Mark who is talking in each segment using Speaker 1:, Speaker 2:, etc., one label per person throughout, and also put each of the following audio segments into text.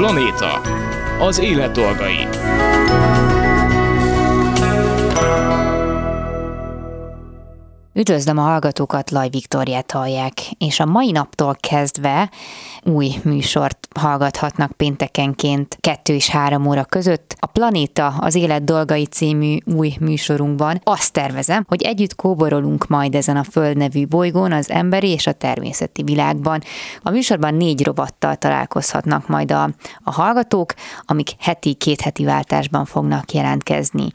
Speaker 1: Planéta. Az élet dolgai.
Speaker 2: Üdvözlöm a hallgatókat, Laj Viktoriát hallják, és a mai naptól kezdve új műsort hallgathatnak péntekenként 2 és 3 óra között. A Planéta, az élet dolgai című új műsorunkban azt tervezem, hogy együtt kóborolunk majd ezen a Föld nevű bolygón, az emberi és a természeti világban. A műsorban négy rovattal találkozhatnak majd a, a hallgatók, amik heti, két heti váltásban fognak jelentkezni.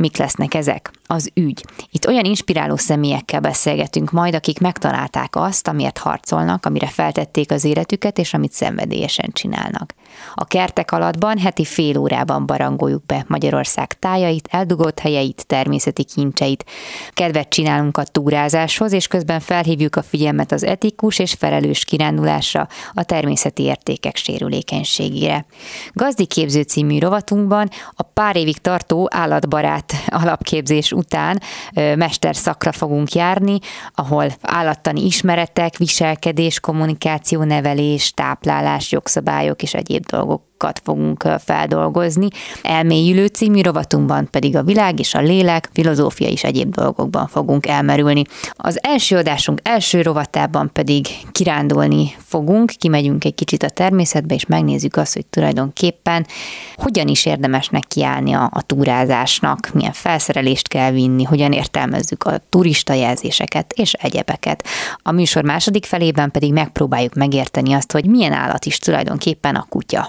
Speaker 2: Mik lesznek ezek? Az ügy. Itt olyan inspiráló személyekkel beszélgetünk majd, akik megtalálták azt, amiért harcolnak, amire feltették az életüket, és amit szenvedélyesen csinálnak. A kertek alatban heti fél órában barangoljuk be Magyarország tájait, eldugott helyeit, természeti kincseit. Kedvet csinálunk a túrázáshoz, és közben felhívjuk a figyelmet az etikus és felelős kirándulásra, a természeti értékek sérülékenységére. Gazdiképző című rovatunkban a pár évig tartó állatbarát alapképzés után mesterszakra fogunk járni, ahol állattani ismeretek, viselkedés, kommunikáció, nevelés, táplálás, jogszabályok és egyéb 있기도 하고. Dolgokat fogunk feldolgozni. Elmélyülő című rovatunkban pedig a világ és a lélek, filozófia és egyéb dolgokban fogunk elmerülni. Az első adásunk első rovatában pedig kirándulni fogunk, kimegyünk egy kicsit a természetbe, és megnézzük azt, hogy tulajdonképpen hogyan is érdemes nekiállni a, a túrázásnak, milyen felszerelést kell vinni, hogyan értelmezzük a turista jelzéseket és egyebeket. A műsor második felében pedig megpróbáljuk megérteni azt, hogy milyen állat is tulajdonképpen a kutya.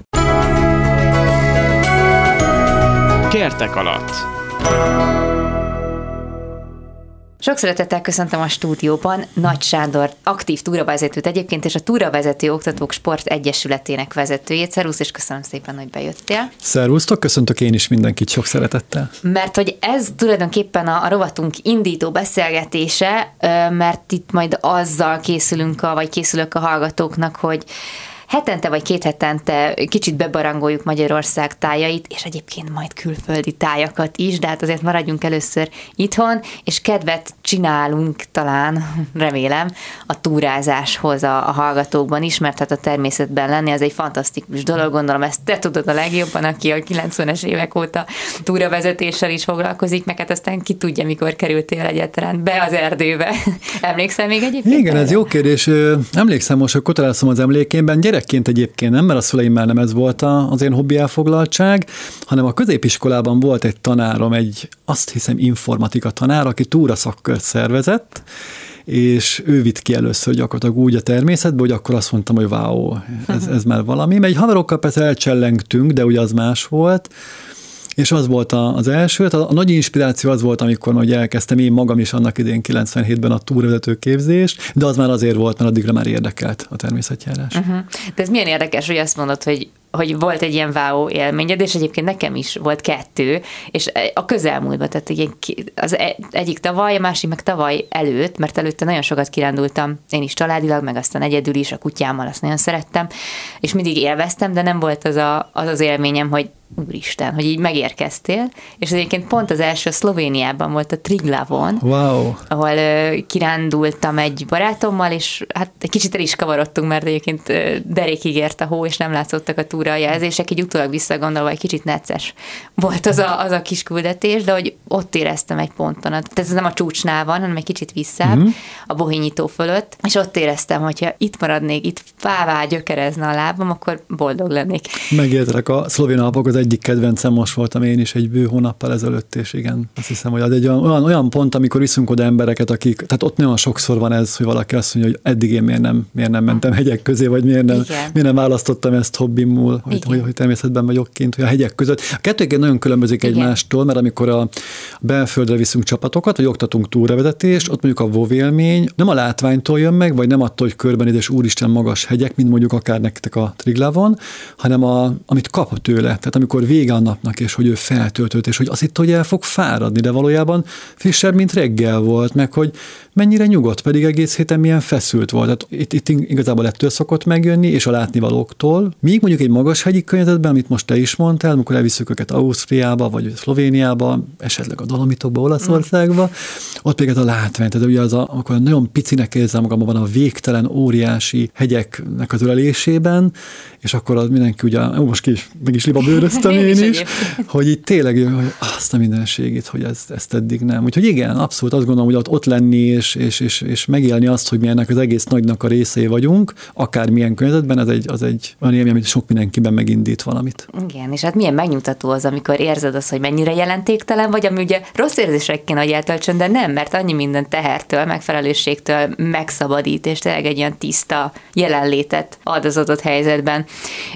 Speaker 1: Kertek alatt.
Speaker 2: Sok szeretettel köszöntöm a stúdióban Nagy Sándor, aktív túravezetőt egyébként, és a Túravezető Oktatók Sport Egyesületének vezetőjét. Szervusz, és köszönöm szépen, hogy bejöttél.
Speaker 3: Szervusztok, köszöntök én is mindenkit sok szeretettel.
Speaker 2: Mert hogy ez tulajdonképpen a, a rovatunk indító beszélgetése, mert itt majd azzal készülünk, a, vagy készülök a hallgatóknak, hogy hetente vagy két hetente kicsit bebarangoljuk Magyarország tájait, és egyébként majd külföldi tájakat is, de hát azért maradjunk először itthon, és kedvet csinálunk talán, remélem, a túrázáshoz a, a hallgatókban is, mert hát a természetben lenni az egy fantasztikus dolog, gondolom ezt te tudod a legjobban, aki a 90-es évek óta túravezetéssel is foglalkozik, meg hát aztán ki tudja, mikor kerültél egyáltalán be az erdőbe. Emlékszel még egyébként?
Speaker 3: Igen, ez jó kérdés. Emlékszem most, hogy kotorászom az emlékémben. Gyerek gyerekként egyébként nem, mert a szüleimmel nem ez volt az én hobbi elfoglaltság, hanem a középiskolában volt egy tanárom, egy azt hiszem informatika tanár, aki túra szakkört szervezett, és ő vitt ki először gyakorlatilag úgy a természetbe, hogy akkor azt mondtam, hogy wow, ez, ez már valami. Mert egy haverokkal persze elcsellengtünk, de ugye az más volt, és az volt az első, tehát a nagy inspiráció az volt, amikor majd elkezdtem én magam is annak idén 97-ben a túravezető képzést, de az már azért volt, mert addigra már érdekelt a természetjárás. Uh-huh.
Speaker 2: De ez milyen érdekes, hogy azt mondod, hogy hogy volt egy ilyen wow élményed, és egyébként nekem is volt kettő, és a közelmúltban, tehát az e, egyik tavaly, a másik meg tavaly előtt, mert előtte nagyon sokat kirándultam, én is családilag, meg aztán egyedül is, a kutyámmal azt nagyon szerettem, és mindig élveztem, de nem volt az a, az, az élményem, hogy úristen, hogy így megérkeztél, és egyébként pont az első Szlovéniában volt a Triglavon,
Speaker 3: wow.
Speaker 2: ahol uh, kirándultam egy barátommal, és hát egy kicsit el is kavarodtunk, mert egyébként uh, derékig ért a hó, és nem látszottak a túrajelzések, így utólag visszagondolva egy kicsit necces volt az a, az a kis küldetés, de hogy ott éreztem egy ponton, tehát ez nem a csúcsnál van, hanem egy kicsit visszább, mm-hmm. a bohinyító fölött, és ott éreztem, hogyha itt maradnék, itt fává gyökerezne a lábam, akkor boldog lennék.
Speaker 3: Megértelek, a szlovén alpok az egyik kedvencem, most voltam én is egy bő hónappal ezelőtt, és igen, azt hiszem, hogy az egy olyan, olyan pont, amikor viszünk oda embereket, akik, tehát ott nagyon sokszor van ez, hogy valaki azt mondja, hogy eddig én miért nem, miért nem mentem hegyek közé, vagy miért nem, miért nem választottam ezt hobbimul, hogy, hogy, hogy, természetben vagyok kint, hogy a hegyek között. A kettő nagyon különbözik Igen. egymástól, mert amikor a belföldre viszünk csapatokat, vagy oktatunk túravezetést, ott mondjuk a WoW élmény nem a látványtól jön meg, vagy nem attól, hogy körben és úristen magas hegyek, mint mondjuk akár nektek a Triglavon, hanem a, amit kap tőle. Tehát amikor amikor vége a napnak, és hogy ő feltöltött, és hogy azt itt, hogy el fog fáradni, de valójában frissebb, mint reggel volt, meg hogy mennyire nyugodt, pedig egész héten milyen feszült volt. Tehát itt, itt igazából ettől szokott megjönni, és a látnivalóktól. Míg mondjuk egy magas hegyi környezetben, amit most te is mondtál, amikor elviszük őket Ausztriába, vagy Szlovéniába, esetleg a Dolomitokba, Olaszországba, mm. ott még a látvány, tehát ugye az a, akkor nagyon picinek érzem magamban a végtelen, óriási hegyeknek az ölelésében, és akkor az mindenki ugye, ó, most ki is, meg is liba bőröztem én, én is, hogy itt tényleg, hogy azt a mindenségét, hogy ezt, ezt eddig nem. Úgyhogy igen, abszolút azt gondolom, hogy ott, ott lenni, és, és, és, és megélni azt, hogy mi ennek az egész nagynak a részei vagyunk, akár milyen környezetben, ez egy, az egy olyan élmény, amit sok mindenkiben megindít valamit.
Speaker 2: Igen, és hát milyen megnyugtató az, amikor érzed azt, hogy mennyire jelentéktelen vagy, ami ugye rossz érzések kéne, hogy eltöltsön, de nem, mert annyi minden tehertől, megfelelősségtől megszabadít, és tényleg egy ilyen tiszta jelenlétet ad az adott helyzetben.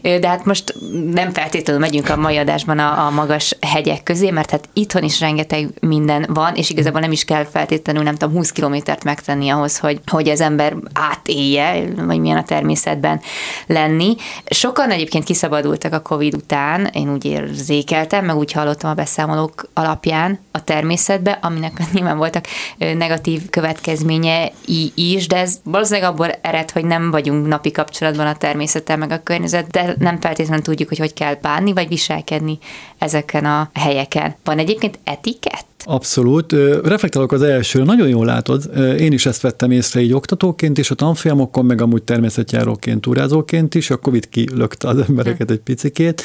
Speaker 2: De hát most nem feltétlenül megyünk a mai adásban a, a magas hegyek közé, mert hát itthon is rengeteg minden van, és igazából nem is kell feltétlenül, nem tudom, 20 km kilométert megtenni ahhoz, hogy, hogy az ember átélje, vagy milyen a természetben lenni. Sokan egyébként kiszabadultak a Covid után, én úgy érzékeltem, meg úgy hallottam a beszámolók alapján a természetbe, aminek nyilván voltak negatív következményei is, de ez valószínűleg abból ered, hogy nem vagyunk napi kapcsolatban a természettel, meg a környezet, de nem feltétlenül tudjuk, hogy hogy kell bánni, vagy viselkedni ezeken a helyeken. Van egyébként etikett?
Speaker 3: Abszolút. Reflektálok az elsőre, nagyon jól látod. Én is ezt vettem észre így oktatóként is, a tanfolyamokon, meg amúgy természetjáróként, túrázóként is, a Covid kilökte az embereket egy picikét.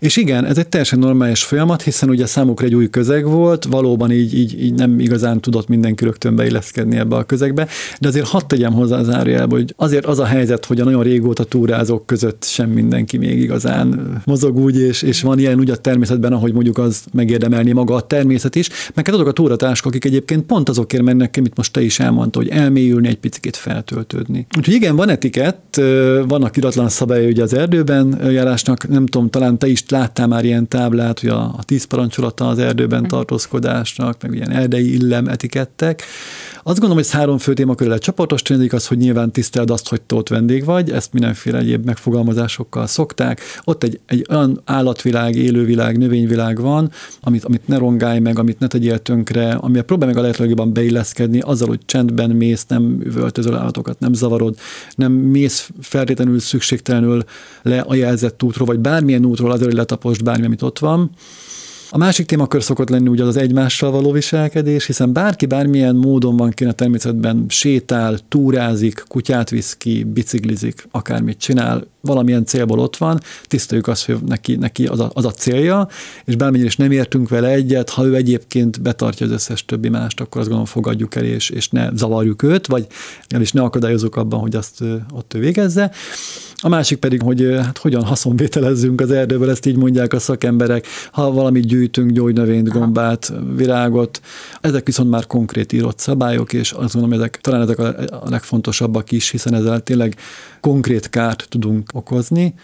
Speaker 3: És igen, ez egy teljesen normális folyamat, hiszen ugye számukra egy új közeg volt, valóban így, így, így nem igazán tudott mindenki rögtön beilleszkedni ebbe a közegbe, de azért hadd tegyem hozzá az árjába, hogy azért az a helyzet, hogy a nagyon régóta túrázók között sem mindenki még igazán mozog úgy, és, és van ilyen úgy a természetben, ahogy mondjuk az megérdemelni maga a természet is, meg hát azok a túratások, akik egyébként pont azokért mennek, amit most te is elmondta, hogy elmélyülni, egy picit feltöltődni. Úgyhogy igen, van etikett, vannak iratlan szabályai ugye az erdőben járásnak, nem tudom, talán te is láttál már ilyen táblát, hogy a, a tíz parancsolata az erdőben mhm. tartózkodásnak, meg ilyen erdei illem etikettek. Azt gondolom, hogy ez három fő témakörre lehet csoportosítani, az, hogy nyilván tiszteld azt, hogy ott vendég vagy, ezt mindenféle egyéb megfogalmazásokkal szokták. Ott egy, egy olyan állatvilág, élővilág, növényvilág van, amit, amit ne rongálj meg, amit ne tegyél tönkre, ami a próbál meg a lehető legjobban beilleszkedni, azzal, hogy csendben mész, nem üvöltözöl állatokat, nem zavarod, nem mész feltétlenül szükségtelenül le a jelzett útról, vagy bármilyen útról azért, hogy letapost bármi, amit ott van. A másik témakör szokott lenni ugye az egymással való viselkedés, hiszen bárki bármilyen módon van kint a természetben sétál, túrázik, kutyát visz ki, biciklizik, akármit csinál, valamilyen célból ott van, tiszteljük azt, hogy neki, neki az, a, az a célja, és bármennyire is nem értünk vele egyet, ha ő egyébként betartja az összes többi mást, akkor azt gondolom fogadjuk el, és, és ne zavarjuk őt, vagy el is ne akadályozunk abban, hogy azt ott ő végezze. A másik pedig, hogy hát hogyan haszonvételezzünk az erdőből, ezt így mondják a szakemberek, ha valamit gyűjtünk, gyógynövényt, gombát, virágot, ezek viszont már konkrét írott szabályok, és azt gondolom, ezek, talán ezek a, legfontosabbak is, hiszen ezzel tényleg konkrét kárt tudunk okozni.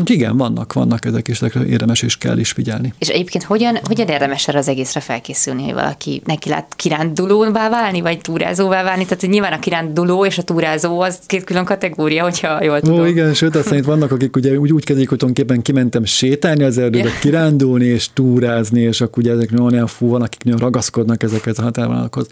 Speaker 3: Úgyhogy igen, vannak, vannak ezek, és ezekre érdemes és kell is figyelni.
Speaker 2: És egyébként hogyan, hogyan érdemes erre az egészre felkészülni, hogy valaki neki lát kirándulóvá válni, vagy túrázóvá válni? Tehát hogy nyilván a kiránduló és a túrázó az két külön kategória, hogyha jól tudom.
Speaker 3: Ó, igen, sőt, azt szerint vannak, akik ugye úgy, úgy kezdik, hogy tulajdonképpen kimentem sétálni az erdőbe, yeah. kirándulni és túrázni, és akkor ugye ezek olyan fú van, akik nagyon ragaszkodnak ezekhez a határvonalakhoz.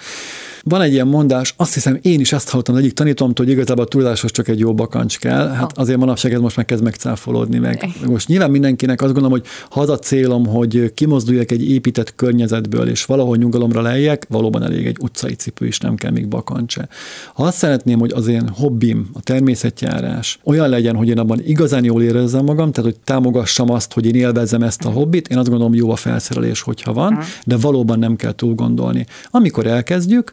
Speaker 3: Van egy ilyen mondás, azt hiszem én is ezt hallottam egyik tanítomtól, hogy igazából a túlzáshoz csak egy jó bakancs kell. Hát azért manapság ez most már kezd megcáfolódni meg. Most nyilván mindenkinek azt gondolom, hogy ha az a célom, hogy kimozduljak egy épített környezetből, és valahol nyugalomra lejjek, valóban elég egy utcai cipő is, nem kell még bakancse. Ha azt szeretném, hogy az én hobbim, a természetjárás olyan legyen, hogy én abban igazán jól érezzem magam, tehát hogy támogassam azt, hogy én élvezzem ezt a hobbit, én azt gondolom jó a felszerelés, hogyha van, de valóban nem kell túl gondolni. Amikor elkezdjük,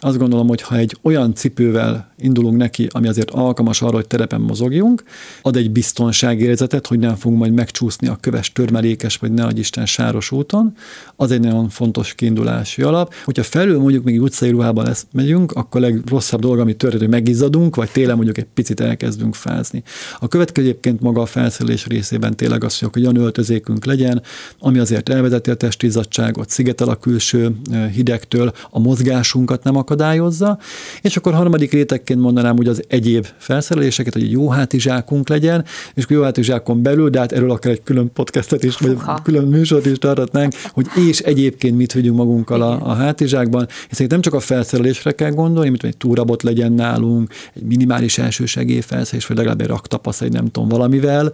Speaker 3: azt gondolom, hogy ha egy olyan cipővel indulunk neki, ami azért alkalmas arra, hogy terepen mozogjunk, ad egy biztonságérzetet, hogy nem fogunk majd megcsúszni a köves törmelékes, vagy ne adj Isten sáros úton, az egy nagyon fontos kiindulási alap. Hogyha felül mondjuk még utcai ruhában lesz, megyünk, akkor a legrosszabb dolog, ami történik, hogy megizzadunk, vagy télen mondjuk egy picit elkezdünk fázni. A következő egyébként maga a felszerelés részében tényleg az, hogy olyan öltözékünk legyen, ami azért elvezeti a testizzadságot, szigetel a külső hidegtől, a mozgásunkat nem akadályozza, és akkor harmadik rétegként mondanám hogy az egyéb felszereléseket, hogy egy jó hátizsákunk legyen, és jó hátizsákon belül, de hát erről akár egy külön podcastet is, vagy
Speaker 2: Húha.
Speaker 3: külön műsort is tartatnánk, hogy és egyébként mit vigyünk magunkkal a, a hátizsákban, hiszen itt nem csak a felszerelésre kell gondolni, mint egy túrabot legyen nálunk, egy minimális elsősegély felszerelés, vagy legalább egy raktapasz, egy nem tudom valamivel,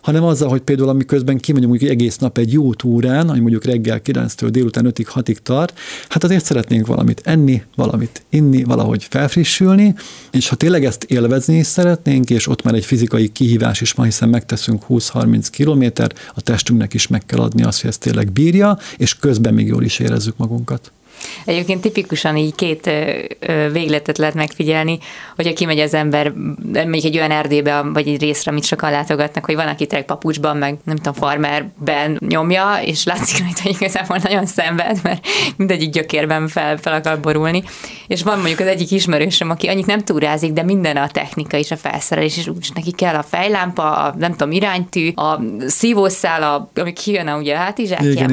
Speaker 3: hanem azzal, hogy például amiközben kimegyünk mondjuk egész nap egy jó túrán, ami mondjuk reggel 9-től délután 5-ig, 6-ig tart, hát azért szeretnénk valamit enni, valamit inni, valahogy felfrissülni, és ha tényleg ezt élvezni is szeretnénk, és ott már egy fizikai kihívás is van, hiszen megteszünk 20-30 kilométer, a testünknek is meg kell adni azt, hogy ezt tényleg bírja, és közben még jól is érezzük magunkat.
Speaker 2: Egyébként tipikusan így két végletet lehet megfigyelni, hogyha kimegy az ember mondjuk egy olyan erdébe, vagy egy részre, amit sokan látogatnak, hogy van, aki tényleg papucsban, meg nem tudom, farmerben nyomja, és látszik rajta, hogy igazából nagyon szenved, mert mindegyik gyökérben fel, fel akar borulni. És van mondjuk az egyik ismerősöm, aki annyit nem túrázik, de minden a technika és a felszerelés, és úgy neki kell a fejlámpa, a nem tudom, iránytű, a szívószál, a, ami kijön a ugye a hátizsákjából.
Speaker 3: Igen,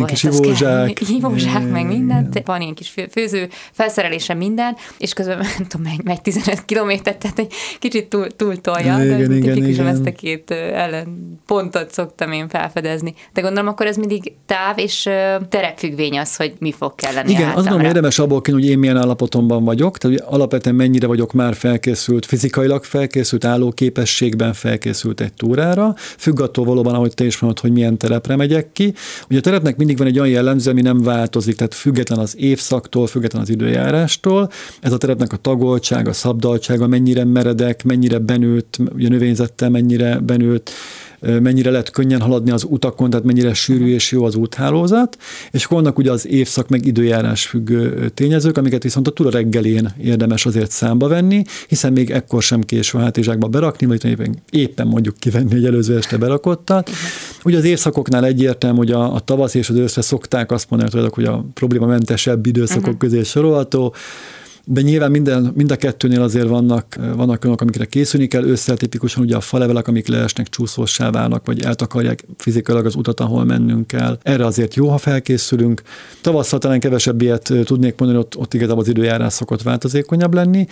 Speaker 2: hát kell, meg mindent. Van ilyen kis fő- főző felszerelése minden, és közben nem tudom, megy, megy 15 kilométert, tehát egy kicsit túl, túl tolja,
Speaker 3: Igen,
Speaker 2: de
Speaker 3: igen, igen.
Speaker 2: ezt a két ö, ellenpontot szoktam én felfedezni. De gondolom akkor ez mindig táv és terepfüggvény az, hogy mi fog kelleni
Speaker 3: Igen, azt gondolom érdemes abból kiindulni, hogy én milyen állapotomban vagyok, tehát hogy alapvetően mennyire vagyok már felkészült, fizikailag felkészült, állóképességben felkészült egy túrára, függ attól valóban, ahogy te is mondod, hogy milyen terepre megyek ki. Ugye a terepnek mindig van egy olyan jellemző, ami nem változik, tehát független az évszaktól, független az időjárástól. Ez a terepnek a tagoltsága, a szabdaltsága, mennyire meredek, mennyire benőtt, ugye növényzettel mennyire benőtt, mennyire lehet könnyen haladni az utakon, tehát mennyire sűrű és jó az úthálózat, és akkor vannak ugye az évszak meg időjárás függő tényezők, amiket viszont a túra reggelén érdemes azért számba venni, hiszen még ekkor sem késő a hátizsákba berakni, vagy éppen, éppen mondjuk kivenni egy előző este berakottat. Ugye az évszakoknál egyértelmű, hogy a, a tavasz és az őszre szokták azt mondani, hogy a problémamentesebb időszakok uh-huh. közé sorolható, de nyilván minden, mind a kettőnél azért vannak, vannak olyanok, amikre készülni kell. Ősszel tipikusan ugye a falevelek, amik leesnek, csúszósá válnak, vagy eltakarják fizikailag az utat, ahol mennünk kell. Erre azért jó, ha felkészülünk. Tavasszal talán kevesebb ilyet tudnék mondani, ott, ott igazából az időjárás szokott változékonyabb lenni.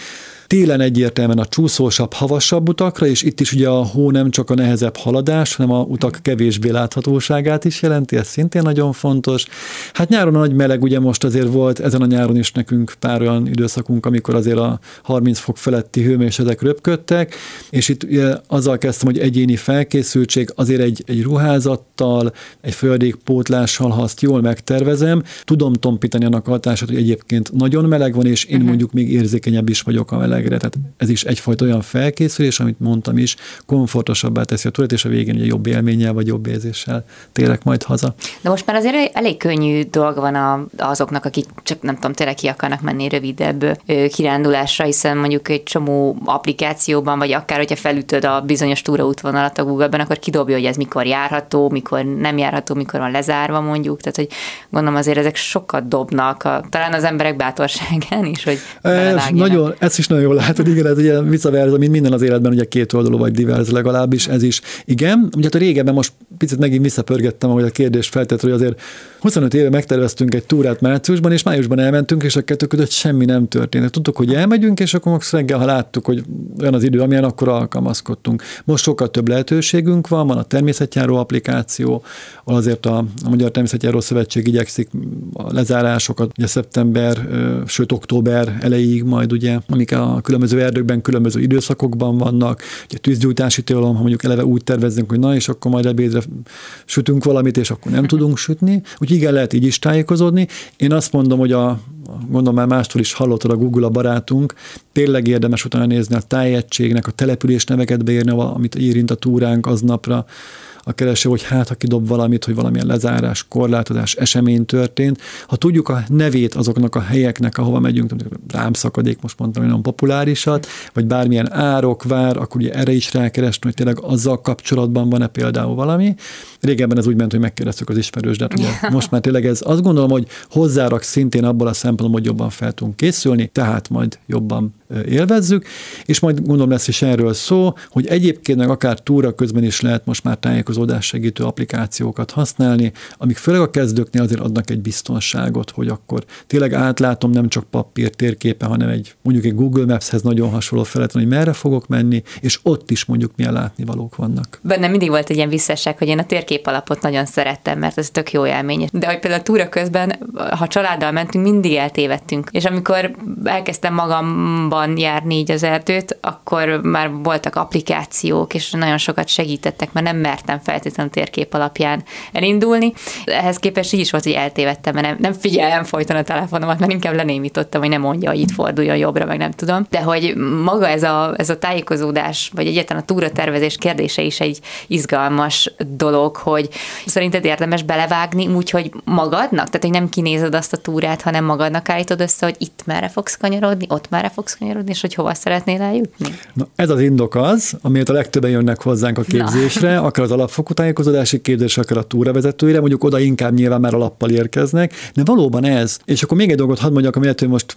Speaker 3: Télen egyértelműen a csúszósabb, havasabb utakra, és itt is ugye a hó nem csak a nehezebb haladás, hanem a utak kevésbé láthatóságát is jelenti, ez szintén nagyon fontos. Hát nyáron a nagy meleg, ugye most azért volt ezen a nyáron is nekünk pár olyan időszakunk, amikor azért a 30 fok feletti hőmérsékletek röpködtek, és itt ugye azzal kezdtem, hogy egyéni felkészültség, azért egy, egy ruházattal, egy folyadékpótlással, ha azt jól megtervezem, tudom tompítani annak hatását, hogy egyébként nagyon meleg van, és én uh-huh. mondjuk még érzékenyebb is vagyok a melegre. Tehát ez is egyfajta olyan felkészülés, amit mondtam is, komfortosabbá teszi a tudat, és a végén ugye jobb élménnyel vagy jobb érzéssel térek majd haza.
Speaker 2: De most már azért elég könnyű dolga van a, azoknak, akik csak nem tudom, tényleg ki akarnak menni rövidebb kirándulásra, hiszen mondjuk egy csomó applikációban, vagy akár, hogyha felütöd a bizonyos túraútvonalat a Google-ben, akkor kidobja, hogy ez mikor járható, mikor nem járható, mikor van lezárva mondjuk. Tehát, hogy gondolom azért ezek sokat dobnak, a, talán az emberek bátorságán is, hogy
Speaker 3: ez nagyon, ez is nagyon jól látod, igen, ez ugye visszaverza, mint minden az életben, ugye két oldalú vagy divers legalábbis, ez is. Igen, ugye hát a régebben most picit megint visszapörgettem, ahogy a kérdés feltett, hogy azért 25 éve megterveztünk egy túrát márciusban, és májusban elmentünk, és a kettő között semmi nem történt. Tudtuk, hogy elmegyünk, és akkor most reggel, ha láttuk, hogy olyan az idő, amilyen, akkor alkalmazkodtunk. Most sokkal több lehetőségünk van, van a természetjáró applikáció, azért a, a Magyar Természetjáró Szövetség igyekszik a lezárásokat, ugye szeptember, sőt október elejéig majd ugye, amik a különböző erdőkben, különböző időszakokban vannak, ugye tűzgyújtási tilalom, ha mondjuk eleve úgy tervezünk, hogy na, és akkor majd ebédre sütünk valamit, és akkor nem tudunk sütni. Úgyhogy igen, lehet így is tájékozódni. Én azt mondom, hogy a, gondolom már mástól is hallottad a Google a barátunk, tényleg érdemes utána nézni a tájegységnek, a település neveket beírni, amit érint a túránk aznapra, a kereső, hogy hát, ha kidob valamit, hogy valamilyen lezárás, korlátozás, esemény történt. Ha tudjuk a nevét azoknak a helyeknek, ahova megyünk, rámszakadék, most mondtam, nagyon populárisat, vagy bármilyen árok, vár, akkor ugye erre is rákeresni, hogy tényleg azzal kapcsolatban van-e például valami. Régebben ez úgy ment, hogy megkérdeztük az ismerős, de hát ugye most már tényleg ez azt gondolom, hogy hozzárak szintén abból a szempontból, hogy jobban fel tudunk készülni, tehát majd jobban élvezzük, és majd gondolom lesz is erről szó, hogy egyébként meg akár túra közben is lehet most már tájékozódás segítő applikációkat használni, amik főleg a kezdőknél azért adnak egy biztonságot, hogy akkor tényleg átlátom nem csak papír térképe, hanem egy mondjuk egy Google Maps-hez nagyon hasonló feleten, hogy merre fogok menni, és ott is mondjuk milyen látnivalók vannak.
Speaker 2: Bennem mindig volt egy ilyen visszaság, hogy én a térkép alapot nagyon szerettem, mert ez tök jó élmény. De hogy például túra közben, ha családdal mentünk, mindig eltévedtünk. És amikor elkezdtem magamban járni így az erdőt, akkor már voltak applikációk, és nagyon sokat segítettek, mert nem mertem feltétlenül térkép alapján elindulni. Ehhez képest így is volt, hogy eltévedtem, mert nem, nem figyelem folyton a telefonomat, mert inkább lenémítottam, hogy nem mondja, hogy itt forduljon jobbra, meg nem tudom. De hogy maga ez a, ez a tájékozódás, vagy egyáltalán a túratervezés kérdése is egy izgalmas dolog, hogy szerinted érdemes belevágni úgy, hogy magadnak, tehát hogy nem kinézed azt a túrát, hanem magadnak állítod össze, hogy itt merre fogsz kanyarodni, ott merre fogsz kanyarodni, és hogy hova szeretnél eljutni?
Speaker 3: Na, ez az indok az, amiért a legtöbben jönnek hozzánk a képzésre, Na. akár az alapfokú tájékozódási képzés, akár a túravezetőire, mondjuk oda inkább nyilván már alappal érkeznek, de valóban ez. És akkor még egy dolgot hadd mondjak, ami most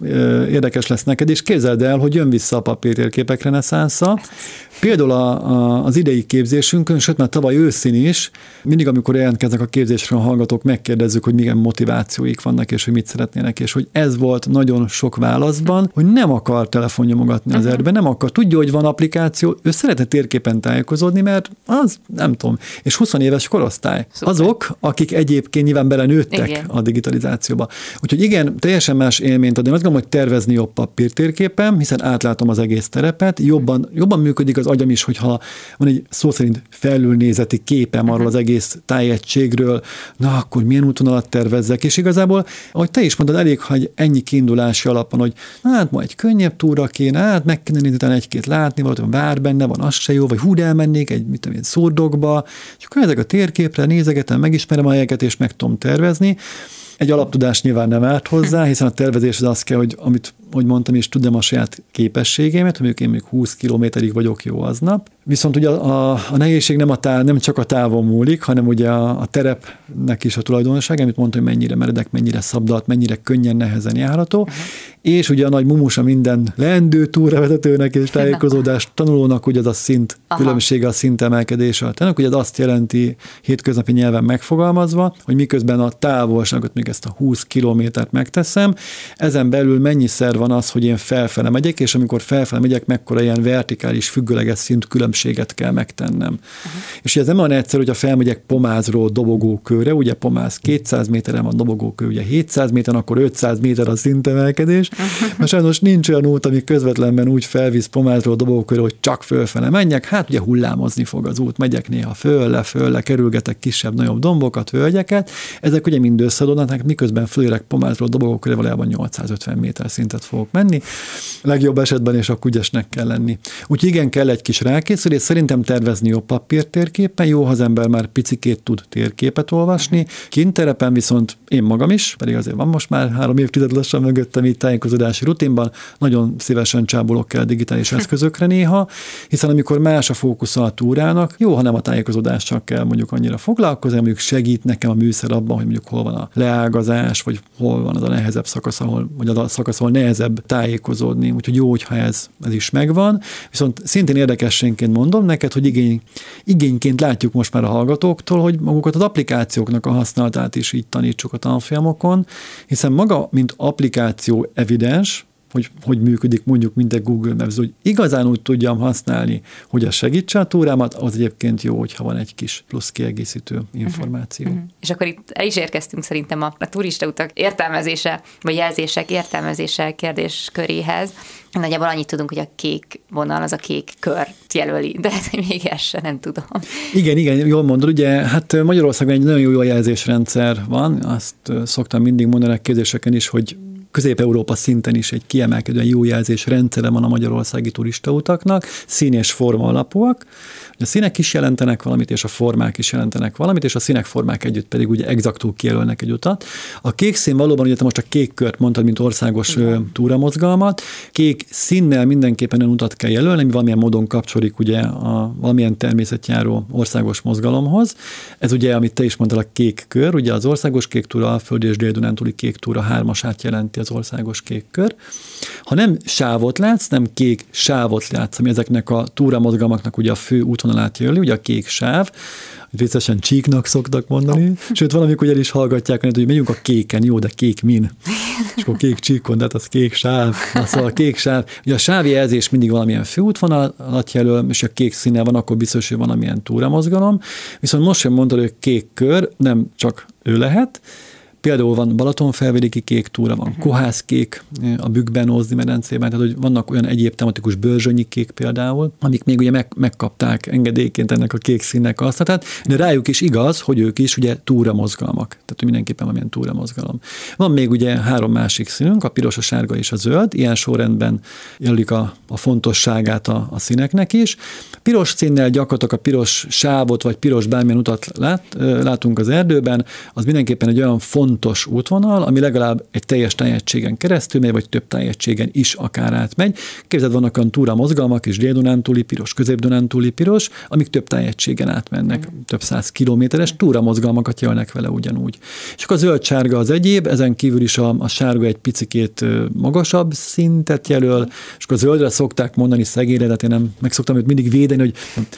Speaker 3: érdekes lesz neked, és képzeld el, hogy jön vissza a papírtérképek reneszánsza. Például a, a, az idei képzésünkön, sőt már tavaly őszín is, mindig amikor jelentkeznek a képzésre a hallgatók, megkérdezzük, hogy milyen motivációik vannak, és hogy mit szeretnének, és hogy ez volt nagyon sok válaszban, hogy nem akar telefonnyomogatni az erdben, nem akar, tudja, hogy van applikáció, ő szeretne térképen tájékozódni, mert az, nem tudom, és 20 éves korosztály. Szuper. Azok, akik egyébként nyilván belenőttek igen. a digitalizációba. Úgyhogy igen, teljesen más élményt ad. Én azt gondolom, hogy tervezni jobb papírtérképen, hiszen átlátom az egész terepet, jobban, jobban működik az agyam is, hogyha van egy szó szerint felülnézeti képem arról az egész tájegységről, na akkor milyen útvonalat tervezzek, és igazából, ahogy te is mondod, elég, hogy ennyi kiindulási alapon, hogy hát ma egy könnyebb túra kéne, hát meg kéne nézni egy-két látni, valahogy vár benne, van az se jó, vagy hú, elmennék egy, mit tudom én, szurdokba, és akkor ezek a térképre nézegetem, megismerem a helyeket, és meg tudom tervezni. Egy alaptudás nyilván nem árt hozzá, hiszen a tervezés az az kell, hogy amit hogy mondtam, és tudom a saját képességeimet, hogy mondjuk én még 20 kilométerig vagyok jó aznap. Viszont ugye a, a nehézség nem, a táv, nem csak a távon múlik, hanem ugye a, a terepnek is a tulajdonság, amit mondtam, hogy mennyire meredek, mennyire szabdalt, mennyire könnyen, nehezen járható. Uh-huh. És ugye a nagy mumusa minden leendő túravezetőnek és tájékozódás tanulónak, ugye az a szint Aha. különbsége a szint emelkedése a ugye az azt jelenti hétköznapi nyelven megfogalmazva, hogy miközben a távolságot, még ezt a 20 kilométert megteszem, ezen belül mennyiszer van az, hogy én felfele megyek, és amikor felfele megyek, mekkora ilyen vertikális, függőleges szint különbséget kell megtennem. Uh-huh. És ez nem olyan egyszerű, hogy a felmegyek Pomázról dobogókőre, ugye Pomáz 200 méteren van dobogókő, ugye 700 méteren, akkor 500 méter a szintemelkedés. Uh-huh. Mert sajnos nincs olyan út, ami közvetlenben úgy felvisz Pomázról dobogókőre, hogy csak fölfele menjek, hát ugye hullámozni fog az út, megyek néha föl, le, föl, le, kerülgetek kisebb, nagyobb dombokat, völgyeket, ezek ugye mind összeadódnak, miközben fölérek Pomázról dobogókőre valójában 850 méter szintet fogok menni. Legjobb esetben és akkor ügyesnek kell lenni. Úgyhogy igen, kell egy kis rákészülés. Szerintem tervezni jobb papírtérképen. Jó, ha az ember már picikét tud térképet olvasni. Kint terepen viszont én magam is, pedig azért van most már három évtized lassan mögöttem itt tájékozódási rutinban, nagyon szívesen csábolok el digitális eszközökre néha, hiszen amikor más a fókusz a túrának, jó, ha nem a tájékozódással kell mondjuk annyira foglalkozni, mondjuk segít nekem a műszer abban, hogy mondjuk hol van a leágazás, vagy hol van az a nehezebb szakasz, ahol, vagy az a szakasz, ahol nehezebb tájékozódni, úgyhogy jó, hogyha ez, ez is megvan. Viszont szintén érdekességként mondom neked, hogy igény, igényként látjuk most már a hallgatóktól, hogy magukat az applikációknak a használatát is így tanítsuk a tanfolyamokon, hiszen maga, mint applikáció evidens, hogy hogy működik mondjuk mint egy Google Maps, hogy igazán úgy tudjam használni, hogy a segítse a túrámat, az egyébként jó, hogyha van egy kis plusz kiegészítő információ. Uh-huh. Uh-huh.
Speaker 2: És akkor itt el is érkeztünk szerintem a, a turista utak értelmezése, vagy jelzések értelmezése kérdésköréhez. Nagyjából annyit tudunk, hogy a kék vonal az a kék kör jelöli, de hát még ezt sem nem tudom.
Speaker 3: Igen, igen, jól mondod, ugye, hát Magyarországon egy nagyon jó jelzésrendszer van, azt szoktam mindig mondani a kérdéseken is, hogy Közép-Európa szinten is egy kiemelkedően jó jelzés rendszere van a magyarországi turistautaknak, szín és forma alapúak. A színek is jelentenek valamit, és a formák is jelentenek valamit, és a színek formák együtt pedig ugye exaktul kijelölnek egy utat. A kék szín valóban, ugye te most a kék kört mondtad, mint országos Igen. túramozgalmat. Kék színnel mindenképpen olyan utat kell jelölni, ami valamilyen módon kapcsolódik ugye a valamilyen természetjáró országos mozgalomhoz. Ez ugye, amit te is mondtál, a kék kör, ugye az országos kék túra, a Föld és Dél-Dunántúli kék túra hármasát jelenti az az országos kék kör. Ha nem sávot látsz, nem kék sávot látsz, ami ezeknek a túramozgalmaknak ugye a fő útvonalát jelöli, ugye a kék sáv, viccesen csíknak szoktak mondani, sőt valamikor ugye is hallgatják, hogy megyünk a kéken, jó, de kék min. És akkor kék csíkon, de hát az kék sáv. Na, szóval a kék sáv. Ugye a sávjelzés mindig valamilyen főútvonalat jelöl, és a kék színe van, akkor biztos, hogy valamilyen túramozgalom. Viszont most sem mondta, hogy kék kör nem csak ő lehet, Például van Balatonfelvidéki kék túra, van uh-huh. Kohász kék a Bükkben, Ózdi medencében, tehát hogy vannak olyan egyéb tematikus bőrzsönyi kék például, amik még ugye meg, megkapták engedélyként ennek a kék színnek azt, tehát, de rájuk is igaz, hogy ők is ugye túra mozgalmak, tehát hogy mindenképpen valamilyen túra mozgalom. Van még ugye három másik színünk, a piros, a sárga és a zöld, ilyen sorrendben jelölik a, a fontosságát a, a színeknek is. Piros színnel gyakorlatilag a piros sávot, vagy piros bármilyen utat lát, látunk az erdőben, az mindenképpen egy olyan font fontos útvonal, ami legalább egy teljes tájegységen keresztül megy, vagy több tájegységen is akár átmegy. Képzeld, vannak olyan túra mozgalmak is, Dél-Dunántúli piros, Közép-Dunántúli piros, amik több tájegységen átmennek, mm. több száz kilométeres túra mozgalmakat jelnek vele ugyanúgy. És akkor a zöld-sárga az egyéb, ezen kívül is a, a sárga egy picikét magasabb szintet jelöl, és akkor a zöldre szokták mondani szegényre, de én nem meg szoktam őt mindig védeni, hogy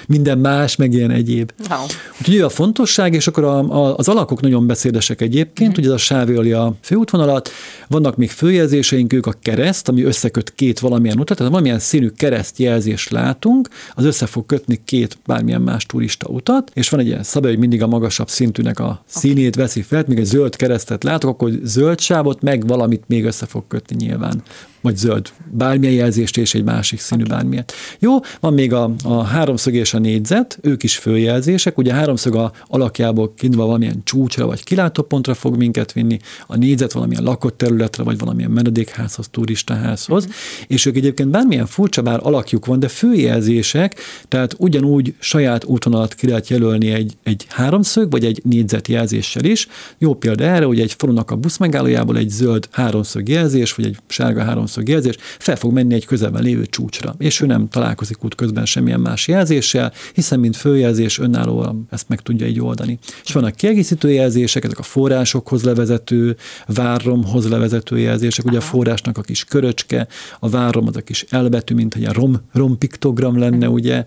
Speaker 3: minden más, meg ilyen egyéb. Oh. Úgyhogy a fontosság, és akkor a, a, az alakok nagyon beszédesek egyébként, mm. ugye a sáv a főútvonalat, vannak még főjelzéseink, ők a kereszt, ami összeköt két valamilyen utat, tehát valamilyen színű keresztjelzést látunk, az össze fog kötni két bármilyen más turista utat, és van egy ilyen szabály, hogy mindig a magasabb szintűnek a színét veszi fel, még egy zöld keresztet látok, akkor zöld sávot, meg valamit még össze fog kötni nyilván vagy zöld, bármilyen jelzést és egy másik színű okay. bármilyen. Jó, van még a, a háromszög és a négyzet, ők is följelzések, ugye a háromszög a alakjából kiindulva valamilyen csúcsra vagy kilátópontra fog minket vinni, a négyzet valamilyen lakott területre, vagy valamilyen menedékházhoz, turistaházhoz, mm-hmm. és ők egyébként bármilyen furcsa bár alakjuk van, de főjelzések, tehát ugyanúgy saját útvonalat ki lehet jelölni egy, egy háromszög, vagy egy négyzet jelzéssel is. Jó példa erre, hogy egy falunak a buszmegállójából egy zöld háromszög jelzés, vagy egy sárga háromszög háromszög jelzés, fel fog menni egy közelben lévő csúcsra, és ő nem találkozik út közben semmilyen más jelzéssel, hiszen mint főjelzés önállóan ezt meg tudja így oldani. És vannak kiegészítő jelzések, ezek a forrásokhoz levezető, várromhoz levezető jelzések, ugye a forrásnak a kis köröcske, a várrom az a kis elbetű, mint egy rom, rom piktogram lenne, ugye,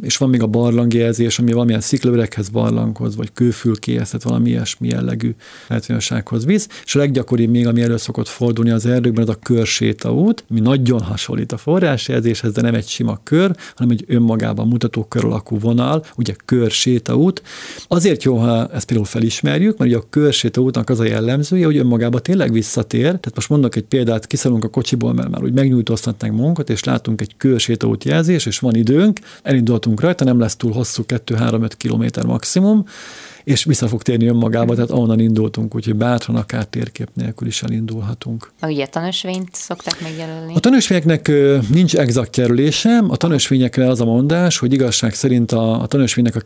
Speaker 3: és van még a barlangjelzés, ami valamilyen sziklőrekhez, barlanghoz, vagy kőfülkéhez, tehát valami ilyesmi jellegű látványossághoz visz. És a leggyakoribb még, ami elő szokott fordulni az erdőkben, az a körsétaút, ami nagyon hasonlít a forrásjelzéshez, de nem egy sima kör, hanem egy önmagában mutató kör alakú vonal, ugye körsétaút. Azért jó, ha ezt például felismerjük, mert ugye a körsétaútnak az a jellemzője, hogy önmagában tényleg visszatér. Tehát most mondok egy példát, kiszállunk a kocsiból, mert már úgy megnyújtóztatnánk magunkat, és látunk egy körsétaút jelzés, és van időnk, elindultunk rajta, nem lesz túl hosszú, 2-3-5 kilométer maximum, és vissza fog térni önmagába, tehát ahonnan indultunk, úgyhogy bátran akár térkép nélkül is elindulhatunk.
Speaker 2: A ugye tanösvényt szokták megjelölni?
Speaker 3: A tanösvényeknek nincs exakt jelölése, a tanösvényekre az a mondás, hogy igazság szerint a, a tanösvénynek a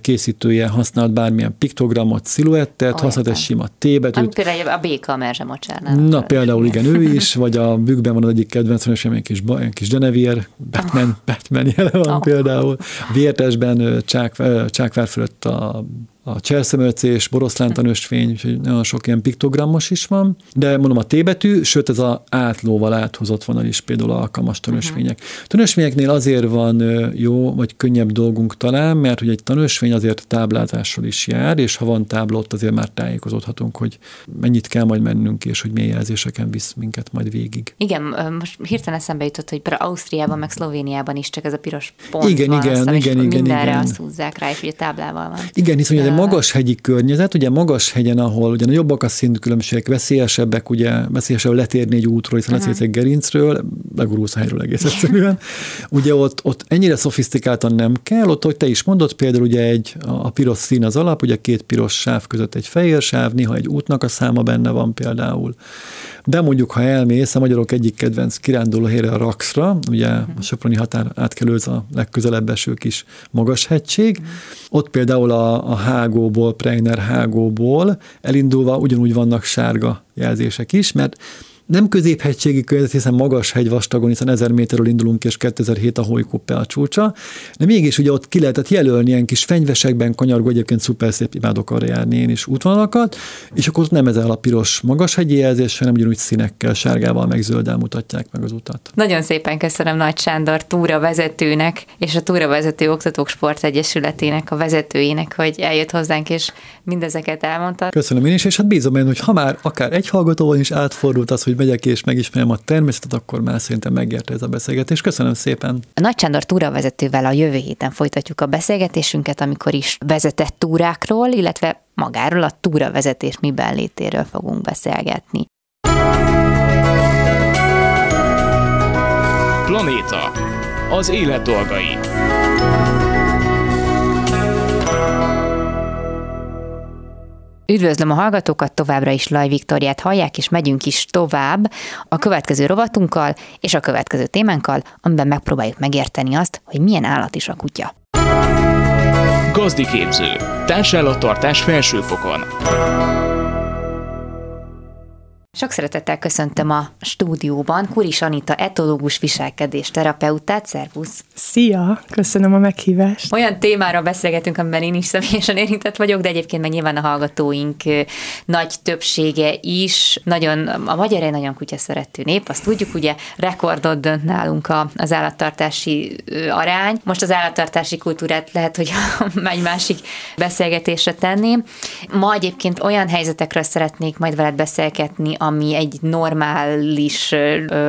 Speaker 3: készítője használt bármilyen piktogramot, sziluettet, használt egy sima T-betűt.
Speaker 2: Például a béka a merzsemocsárnál.
Speaker 3: Na például igen, ő is, vagy a bükkben van az egyik kedvenc tanösvény, egy kis, egy kis Genevier, Batman, oh. Batman jele van oh. például. Vértesben Csák, Csákvár fölött a a cselszemölcés, boroszlántanösvény, úgyhogy nagyon sok ilyen piktogrammos is van, de mondom a T betű, sőt ez a átlóval áthozott vonal is például alkalmas tanösvények. Uh-huh. Tanösvényeknél azért van jó, vagy könnyebb dolgunk talán, mert hogy egy tanösvény azért táblázással is jár, és ha van tábla, ott azért már tájékozódhatunk, hogy mennyit kell majd mennünk, és hogy milyen jelzéseken visz minket majd végig.
Speaker 2: Igen, most hirtelen eszembe jutott, hogy Ausztriában, meg Szlovéniában is csak ez a piros pont
Speaker 3: igen,
Speaker 2: van,
Speaker 3: igen,
Speaker 2: aztán,
Speaker 3: igen, igen,
Speaker 2: mindenre
Speaker 3: igen.
Speaker 2: azt húzzák rá, és ugye táblával van.
Speaker 3: Igen, hiszen egy magas hegyi környezet, ugye magas hegyen, ahol ugye nagyobbak a színkülönbségek, veszélyesebbek, ugye veszélyesebb letérni egy útról, hiszen uh-huh. egy gerincről, legurulsz helyről egész egyszerűen. ugye ott, ott ennyire szofisztikáltan nem kell, ott, hogy te is mondod, például ugye egy, a piros szín az alap, ugye két piros sáv között egy fehér sáv, néha egy útnak a száma benne van például. De mondjuk, ha elmész, a magyarok egyik kedvenc kiránduló helyre a Raxra, ugye a Soproni határ átkelőz a legközelebb eső kis magas hegység, uh-huh. ott például a, a hágóból, Preiner hágóból elindulva ugyanúgy vannak sárga jelzések is, mert nem középhegységi környezet, hiszen magas hegy vastagon, hiszen 1000 méterről indulunk, és 2007 a Hojkuppe a csúcsa, de mégis ugye ott ki lehetett jelölni ilyen kis fenyvesekben, kanyargó, egyébként szuper szép imádok arra járni én is útvonalakat, és akkor ott nem ezzel a piros magas hegyi jelzés, hanem ugyanúgy színekkel, sárgával, meg zölddel mutatják meg az utat.
Speaker 2: Nagyon szépen köszönöm Nagy Sándor túra vezetőnek és a túra vezető oktatók sportegyesületének a vezetőjének, hogy eljött hozzánk, és mindezeket elmondta.
Speaker 3: Köszönöm én is, és hát bízom én, hogy ha már akár egy hallgatóval is átfordult az, hogy megyek és megismerem a természetet, akkor már szerintem megérte ez a beszélgetés. Köszönöm szépen.
Speaker 2: A Nagy Sándor túravezetővel a jövő héten folytatjuk a beszélgetésünket, amikor is vezetett túrákról, illetve magáról a túravezetés miben létéről fogunk beszélgetni.
Speaker 1: Planéta. Az élet dolgai.
Speaker 2: Üdvözlöm a hallgatókat, továbbra is Laj Viktoriát hallják, és megyünk is tovább a következő rovatunkkal és a következő témánkkal, amiben megpróbáljuk megérteni azt, hogy milyen állat is a kutya.
Speaker 1: Gazdiképző. Társállattartás felsőfokon.
Speaker 2: Sok szeretettel köszöntöm a stúdióban Kuris Anita etológus viselkedés terapeutát, szervusz!
Speaker 4: Szia! Köszönöm a meghívást!
Speaker 2: Olyan témára beszélgetünk, amiben én is személyesen érintett vagyok, de egyébként meg nyilván a hallgatóink nagy többsége is. Nagyon, a magyar egy nagyon kutya szerető nép, azt tudjuk, ugye rekordot dönt nálunk az állattartási arány. Most az állattartási kultúrát lehet, hogy egy másik beszélgetésre tenném. Ma egyébként olyan helyzetekről szeretnék majd veled beszélgetni, ami egy normális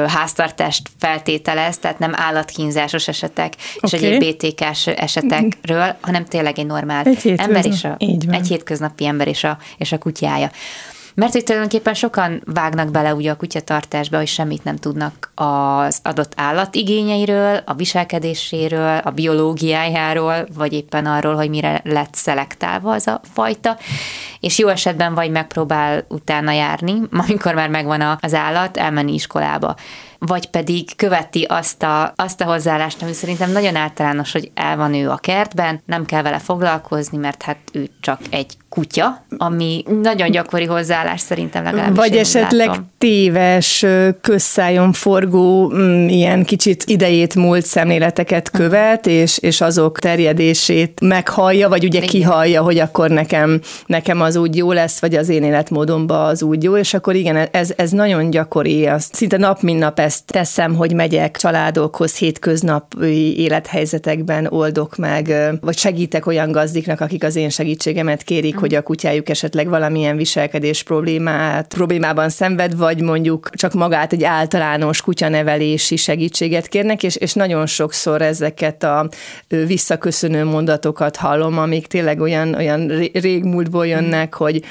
Speaker 2: háztartást feltételez, tehát nem állatkínzásos esetek okay. és egyéb BTK-s esetekről, hanem tényleg egy normál egy ember és a, egy hétköznapi ember és a, és a kutyája. Mert hogy tulajdonképpen sokan vágnak bele ugye a kutyatartásba, hogy semmit nem tudnak az adott állat igényeiről, a viselkedéséről, a biológiájáról, vagy éppen arról, hogy mire lett szelektálva az a fajta, és jó esetben vagy megpróbál utána járni, amikor már megvan az állat, elmenni iskolába. Vagy pedig követi azt a, azt a hozzáállást, ami szerintem nagyon általános, hogy el van ő a kertben, nem kell vele foglalkozni, mert hát ő csak egy kutya, ami nagyon gyakori hozzáállás szerintem legalábbis.
Speaker 4: Vagy esetleg látom. téves, közszájon forgó, mm, ilyen kicsit idejét múlt szemléleteket követ, és, és azok terjedését meghallja, vagy ugye Igen. kihallja, hogy akkor nekem, nekem az úgy jó lesz, vagy az én életmódomban az úgy jó, és akkor igen, ez, ez nagyon gyakori, azt szinte nap mint nap ezt teszem, hogy megyek családokhoz hétköznapi élethelyzetekben oldok meg, vagy segítek olyan gazdiknak, akik az én segítségemet kérik, hogy a kutyájuk esetleg valamilyen viselkedés problémát, problémában szenved, vagy mondjuk csak magát egy általános kutyanevelési segítséget kérnek, és, és nagyon sokszor ezeket a visszaköszönő mondatokat hallom, amik tényleg olyan, olyan régmúltból jönnek, hogy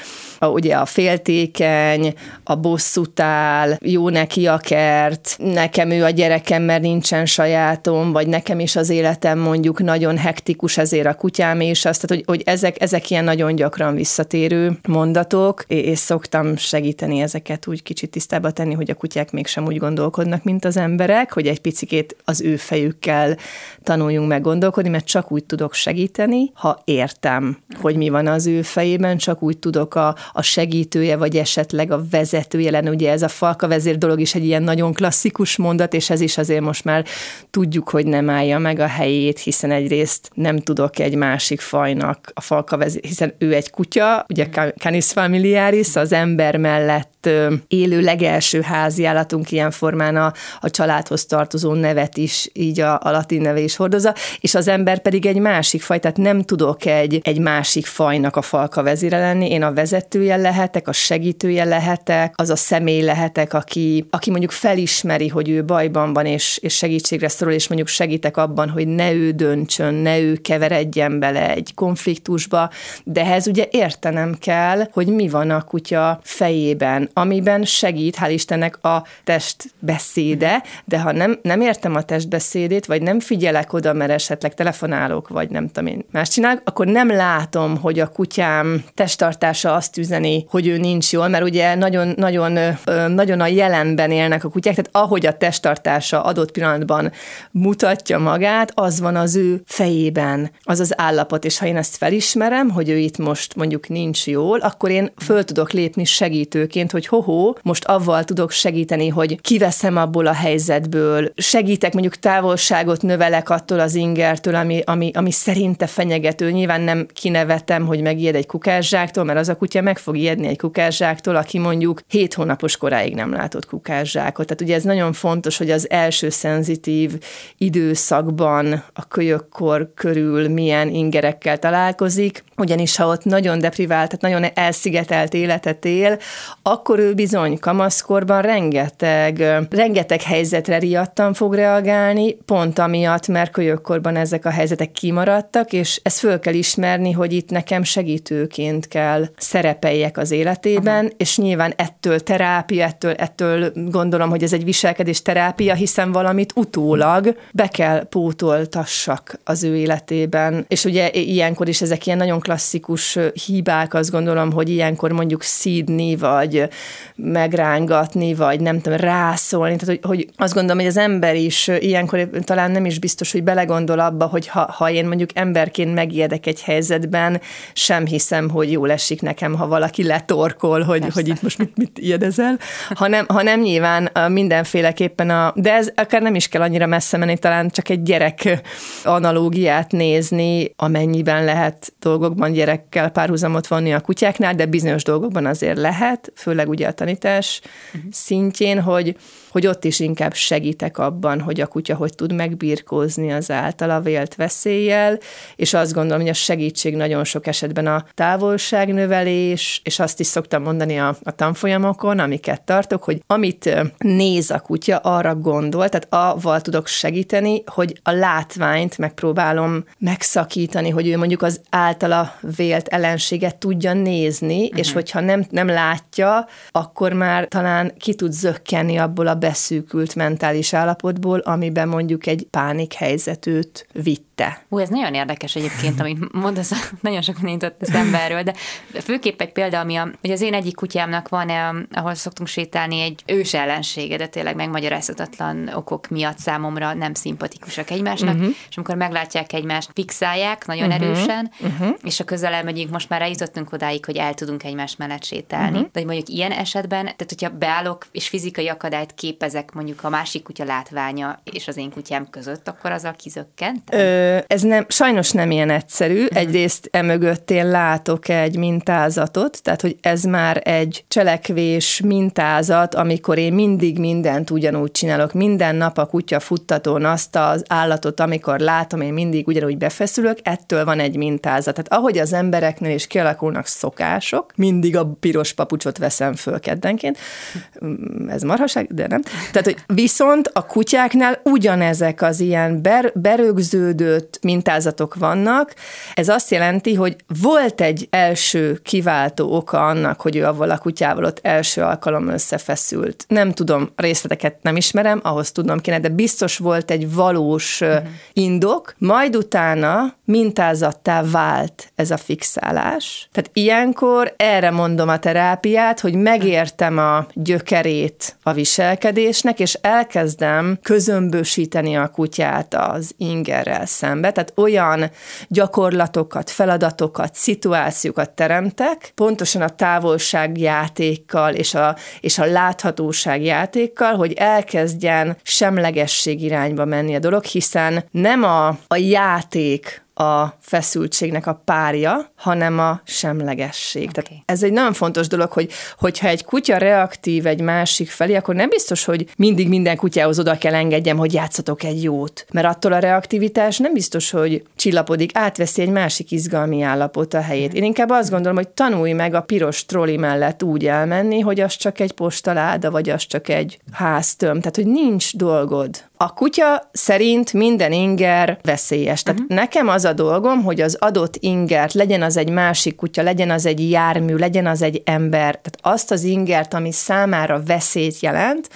Speaker 4: a, ugye a féltékeny, a bosszutál, jó neki a kert, nekem ő a gyerekem, mert nincsen sajátom, vagy nekem is az életem mondjuk nagyon hektikus, ezért a kutyám is, azt, tehát, hogy, hogy ezek, ezek ilyen nagyon gyakran visszatérő mondatok, és szoktam segíteni ezeket úgy kicsit tisztába tenni, hogy a kutyák mégsem úgy gondolkodnak, mint az emberek, hogy egy picikét az ő fejükkel tanuljunk meg gondolkodni, mert csak úgy tudok segíteni, ha értem, hogy mi van az ő fejében, csak úgy tudok a, a segítője, vagy esetleg a vezetője lenne. Ugye ez a falka vezér dolog is egy ilyen nagyon klasszikus mondat, és ez is azért most már tudjuk, hogy nem állja meg a helyét, hiszen egyrészt nem tudok egy másik fajnak a falka vezér, hiszen ő egy kutya, ugye Canis familiaris, az ember mellett élő legelső házi állatunk ilyen formán a, a családhoz tartozó nevet is, így a, a latin neve is hordozza, és az ember pedig egy másik faj, tehát nem tudok egy, egy másik fajnak a falka vezére lenni, én a vezetője lehetek, a segítője lehetek, az a személy lehetek, aki, aki mondjuk felismeri, hogy ő bajban van, és, és segítségre szorul, és mondjuk segítek abban, hogy ne ő döntsön, ne ő keveredjen bele egy konfliktusba, de ehhez ugye értenem kell, hogy mi van a kutya fejében, amiben segít, hál' Istennek a testbeszéde, de ha nem, nem értem a testbeszédét, vagy nem figyelek oda, mert esetleg telefonálok, vagy nem tudom én más csinálok, akkor nem látom, hogy a kutyám testtartása azt üzeni, hogy ő nincs jól, mert ugye nagyon, nagyon, nagyon a jelenben élnek a kutyák, tehát ahogy a testtartása adott pillanatban mutatja magát, az van az ő fejében, az az állapot, és ha én ezt felismerem, hogy ő itt most mondjuk nincs jól, akkor én föl tudok lépni segítőként, hogy hogy hoho, most avval tudok segíteni, hogy kiveszem abból a helyzetből, segítek, mondjuk távolságot növelek attól az ingertől, ami, ami, ami szerinte fenyegető. Nyilván nem kinevetem, hogy megijed egy kukászsáktól, mert az a kutya meg fog ijedni egy kukászsáktól, aki mondjuk 7 hónapos koráig nem látott kukászsákot. Tehát ugye ez nagyon fontos, hogy az első szenzitív időszakban a kölyökkor körül milyen ingerekkel találkozik, ugyanis ha ott nagyon deprivált, tehát nagyon elszigetelt életet él, akkor ő bizony kamaszkorban rengeteg, rengeteg helyzetre riadtan fog reagálni, pont amiatt, mert kölyökkorban ezek a helyzetek kimaradtak, és ezt föl kell ismerni, hogy itt nekem segítőként kell szerepeljek az életében, Aha. és nyilván ettől terápia, ettől, ettől gondolom, hogy ez egy viselkedés terápia, hiszen valamit utólag be kell pótoltassak az ő életében. És ugye ilyenkor is ezek ilyen nagyon klasszikus hibák, azt gondolom, hogy ilyenkor mondjuk szídni, vagy megrángatni, vagy nem tudom, rászólni. Tehát, hogy, hogy azt gondolom, hogy az ember is ilyenkor talán nem is biztos, hogy belegondol abba, hogy ha, ha én mondjuk emberként megijedek egy helyzetben, sem hiszem, hogy jól esik nekem, ha valaki letorkol, hogy, hogy itt most mit, mit ijedezel, hanem, hanem nyilván mindenféleképpen a, de ez akár nem is kell annyira messze menni, talán csak egy gyerek analógiát nézni, amennyiben lehet dolgokban gyerekkel párhuzamot vonni a kutyáknál, de bizonyos dolgokban azért lehet, főleg ugye a tanítás uh-huh. szintjén, hogy hogy ott is inkább segítek abban, hogy a kutya hogy tud megbirkózni az általa vélt veszéllyel, és azt gondolom, hogy a segítség nagyon sok esetben a távolságnövelés, és azt is szoktam mondani a, a tanfolyamokon, amiket tartok, hogy amit néz a kutya, arra gondol, tehát avval tudok segíteni, hogy a látványt megpróbálom megszakítani, hogy ő mondjuk az általa vélt ellenséget tudja nézni, uh-huh. és mhm. hogyha nem, nem látja, akkor már talán ki tud zökkenni abból a beszűkült mentális állapotból, amiben mondjuk egy pánik helyzetűt vitt te.
Speaker 2: Ú, ez nagyon érdekes egyébként, amit mondasz, nagyon sok mindent jutott eszembe erről, de főképp egy példa, ami a, hogy az én egyik kutyámnak van, eh, ahol szoktunk sétálni egy ős ellensége, de tényleg megmagyarázhatatlan okok miatt számomra nem szimpatikusak egymásnak, uh-huh. és amikor meglátják egymást, fixálják nagyon uh-huh. erősen, uh-huh. és a közelel megyünk, most már eljutottunk odáig, hogy el tudunk egymás mellett sétálni. Uh-huh. De hogy mondjuk ilyen esetben, tehát hogyha beállok és fizikai akadályt képezek mondjuk a másik kutya látványa és az én kutyám között, akkor az a kizökkent? Ö,
Speaker 4: ez nem, sajnos nem ilyen egyszerű. Mhm. Egyrészt emögött én látok egy mintázatot, tehát hogy ez már egy cselekvés mintázat, amikor én mindig mindent ugyanúgy csinálok. Minden nap a kutya futtatón azt az állatot, amikor látom, én mindig ugyanúgy befeszülök, ettől van egy mintázat. Tehát ahogy az embereknél is kialakulnak szokások, mindig a piros papucsot veszem föl keddenként. Mm, ez marhaság, de nem. Tehát, hogy viszont a kutyáknál ugyanezek az ilyen ber, berögződő előtt mintázatok vannak. Ez azt jelenti, hogy volt egy első kiváltó oka annak, hogy ő avval a kutyával ott első alkalom összefeszült. Nem tudom, részleteket nem ismerem, ahhoz tudnom kéne, de biztos volt egy valós uh-huh. indok, majd utána mintázattá vált ez a fixálás. Tehát ilyenkor erre mondom a terápiát, hogy megértem a gyökerét a viselkedésnek, és elkezdem közömbösíteni a kutyát az ingerrel szembe, tehát olyan gyakorlatokat, feladatokat, szituációkat teremtek, pontosan a távolságjátékkal és a, és a láthatóság játékkal, hogy elkezdjen semlegesség irányba menni a dolog, hiszen nem a, a játék a feszültségnek a párja, hanem a semlegesség. Okay. Tehát ez egy nagyon fontos dolog, hogy hogyha egy kutya reaktív egy másik felé, akkor nem biztos, hogy mindig minden kutyához oda kell engedjem, hogy játszatok egy jót. Mert attól a reaktivitás nem biztos, hogy csillapodik, átveszi egy másik izgalmi állapot a helyét. Én inkább azt gondolom, hogy tanulj meg a piros troli mellett úgy elmenni, hogy az csak egy postaláda, vagy az csak egy háztöm. Tehát, hogy nincs dolgod a kutya szerint minden inger veszélyes. Tehát uh-huh. nekem az a dolgom, hogy az adott ingert, legyen az egy másik kutya, legyen az egy jármű, legyen az egy ember, tehát azt az ingert, ami számára veszélyt jelent,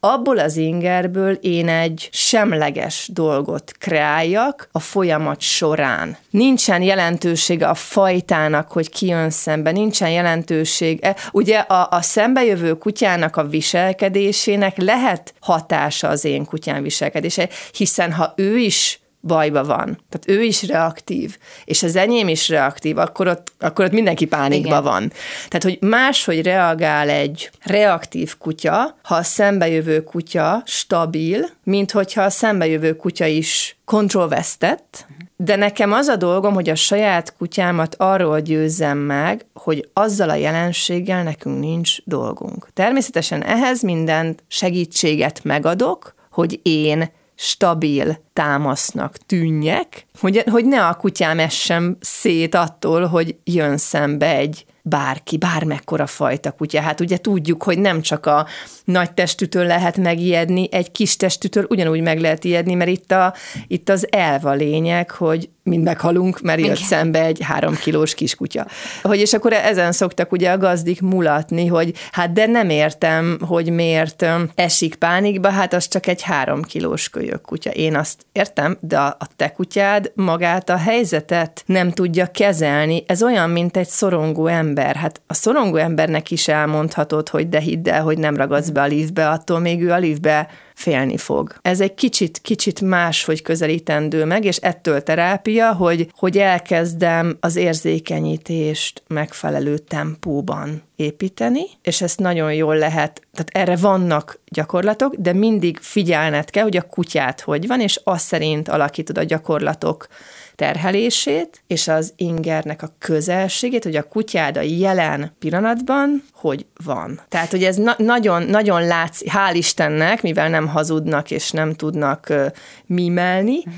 Speaker 4: abból az ingerből én egy semleges dolgot kreáljak a folyamat során. Nincsen jelentősége a fajtának, hogy ki jön szembe, nincsen jelentőség. Ugye a, a szembejövő kutyának a viselkedésének lehet hatása az én kutyám viselkedése, hiszen ha ő is bajba van. Tehát ő is reaktív, és az enyém is reaktív, akkor ott, akkor ott mindenki pánikba Igen. van. Tehát, hogy máshogy reagál egy reaktív kutya, ha a szembejövő kutya stabil, mint hogyha a szembejövő kutya is kontrollvesztett, de nekem az a dolgom, hogy a saját kutyámat arról győzzem meg, hogy azzal a jelenséggel nekünk nincs dolgunk. Természetesen ehhez mindent segítséget megadok, hogy én stabil támasznak tűnjek, hogy, hogy ne a kutyám essen szét attól, hogy jön szembe egy bárki, bármekkora fajta kutya. Hát ugye tudjuk, hogy nem csak a nagy testűtől lehet megijedni, egy kis testűtől ugyanúgy meg lehet ijedni, mert itt, a, itt az elv a lényeg, hogy mind meghalunk, mert jött szembe egy három kilós kiskutya. Hogy és akkor ezen szoktak ugye a gazdik mulatni, hogy hát de nem értem, hogy miért esik pánikba, hát az csak egy három kilós kölyök kutya. Én azt értem, de a te kutyád magát a helyzetet nem tudja kezelni. Ez olyan, mint egy szorongó ember. Hát a szorongó embernek is elmondhatod, hogy de hidd el, hogy nem ragadsz be a liftbe, attól még ő a liftbe félni fog. Ez egy kicsit, kicsit más, hogy közelítendő meg, és ettől terápia, hogy, hogy elkezdem az érzékenyítést megfelelő tempóban építeni, és ezt nagyon jól lehet, tehát erre vannak gyakorlatok, de mindig figyelned kell, hogy a kutyát hogy van, és azt szerint alakítod a gyakorlatok terhelését, és az ingernek a közelségét, hogy a kutyád a jelen pillanatban hogy van. Tehát, hogy ez na- nagyon, nagyon látszik, hál' Istennek, mivel nem hazudnak és nem tudnak uh, mimelni, uh-huh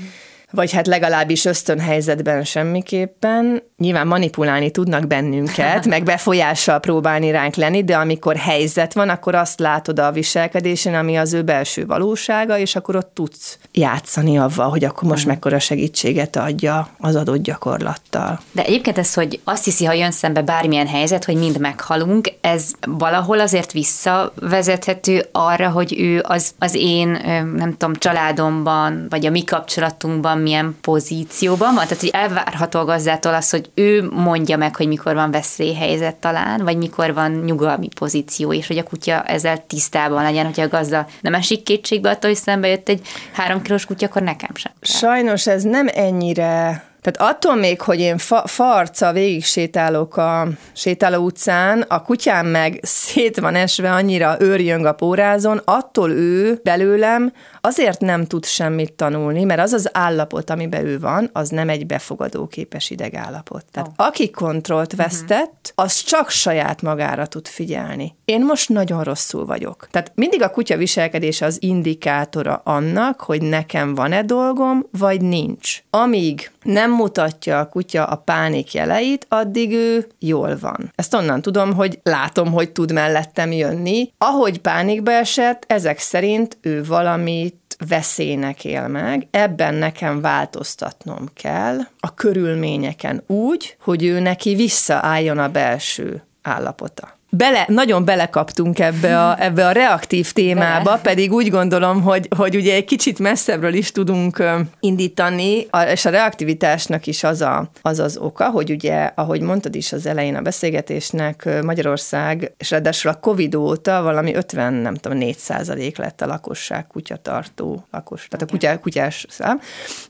Speaker 4: vagy hát legalábbis ösztönhelyzetben semmiképpen. Nyilván manipulálni tudnak bennünket, meg befolyással próbálni ránk lenni, de amikor helyzet van, akkor azt látod a viselkedésen, ami az ő belső valósága, és akkor ott tudsz játszani avval, hogy akkor most mekkora segítséget adja az adott gyakorlattal.
Speaker 2: De egyébként ez, hogy azt hiszi, ha jön szembe bármilyen helyzet, hogy mind meghalunk, ez valahol azért visszavezethető arra, hogy ő az, az én, nem tudom, családomban, vagy a mi kapcsolatunkban milyen pozícióban van? Tehát, hogy elvárható a gazdától az, hogy ő mondja meg, hogy mikor van veszélyhelyzet talán, vagy mikor van nyugalmi pozíció, és hogy a kutya ezzel tisztában legyen, hogyha a gazda nem esik kétségbe attól, hogy szembe jött egy három kilós kutya, akkor nekem sem.
Speaker 4: Sajnos ez nem ennyire tehát attól még, hogy én fa- farca végig sétálok a sétáló utcán, a kutyám meg szét van esve, annyira őrjöng a pórázon, attól ő belőlem azért nem tud semmit tanulni, mert az az állapot, amiben ő van, az nem egy befogadóképes idegállapot. Tehát oh. aki kontrollt mhm. vesztett, az csak saját magára tud figyelni. Én most nagyon rosszul vagyok. Tehát mindig a kutya viselkedése az indikátora annak, hogy nekem van-e dolgom, vagy nincs. Amíg nem mutatja a kutya a pánik jeleit, addig ő jól van. Ezt onnan tudom, hogy látom, hogy tud mellettem jönni. Ahogy pánikba esett, ezek szerint ő valamit veszélynek él meg, ebben nekem változtatnom kell a körülményeken úgy, hogy ő neki visszaálljon a belső állapota bele, nagyon belekaptunk ebbe a, ebbe a reaktív témába, bele. pedig úgy gondolom, hogy, hogy ugye egy kicsit messzebbről is tudunk indítani, és a reaktivitásnak is az, a, az az oka, hogy ugye, ahogy mondtad is az elején a beszélgetésnek, Magyarország, és ráadásul a Covid óta valami 50, nem tudom, 4 százalék lett a lakosság kutyatartó lakos, tehát a kutyá, kutyás szám.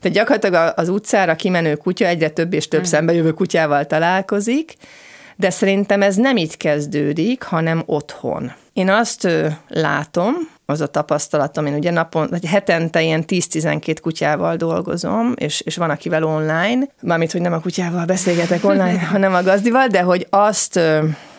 Speaker 4: Tehát gyakorlatilag az utcára kimenő kutya egyre több és több mm. szembejövő kutyával találkozik, de szerintem ez nem itt kezdődik, hanem otthon. Én azt látom, az a tapasztalatom, én ugye napon, vagy hetente ilyen 10-12 kutyával dolgozom, és, és van akivel online, mármint, hogy nem a kutyával beszélgetek online, hanem a gazdival, de hogy azt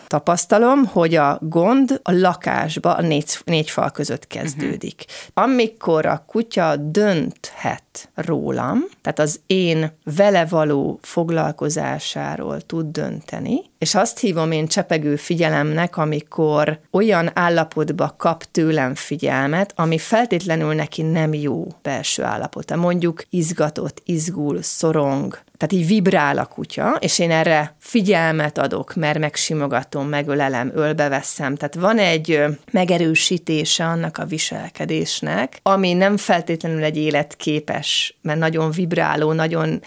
Speaker 4: tapasztalom, hogy a gond a lakásba, a négy, négy fal között kezdődik. Uh-huh. Amikor a kutya dönthet rólam, tehát az én vele való foglalkozásáról tud dönteni, és azt hívom én csepegő figyelemnek, amikor olyan állapotba kap tőlem figyelmet, ami feltétlenül neki nem jó belső állapota. Mondjuk izgatott, izgul, szorong, tehát így vibrál a kutya, és én erre figyelmet adok, mert megsimogatom, megölelem, ölbeveszem. Tehát van egy megerősítése annak a viselkedésnek, ami nem feltétlenül egy életképes, mert nagyon vibráló, nagyon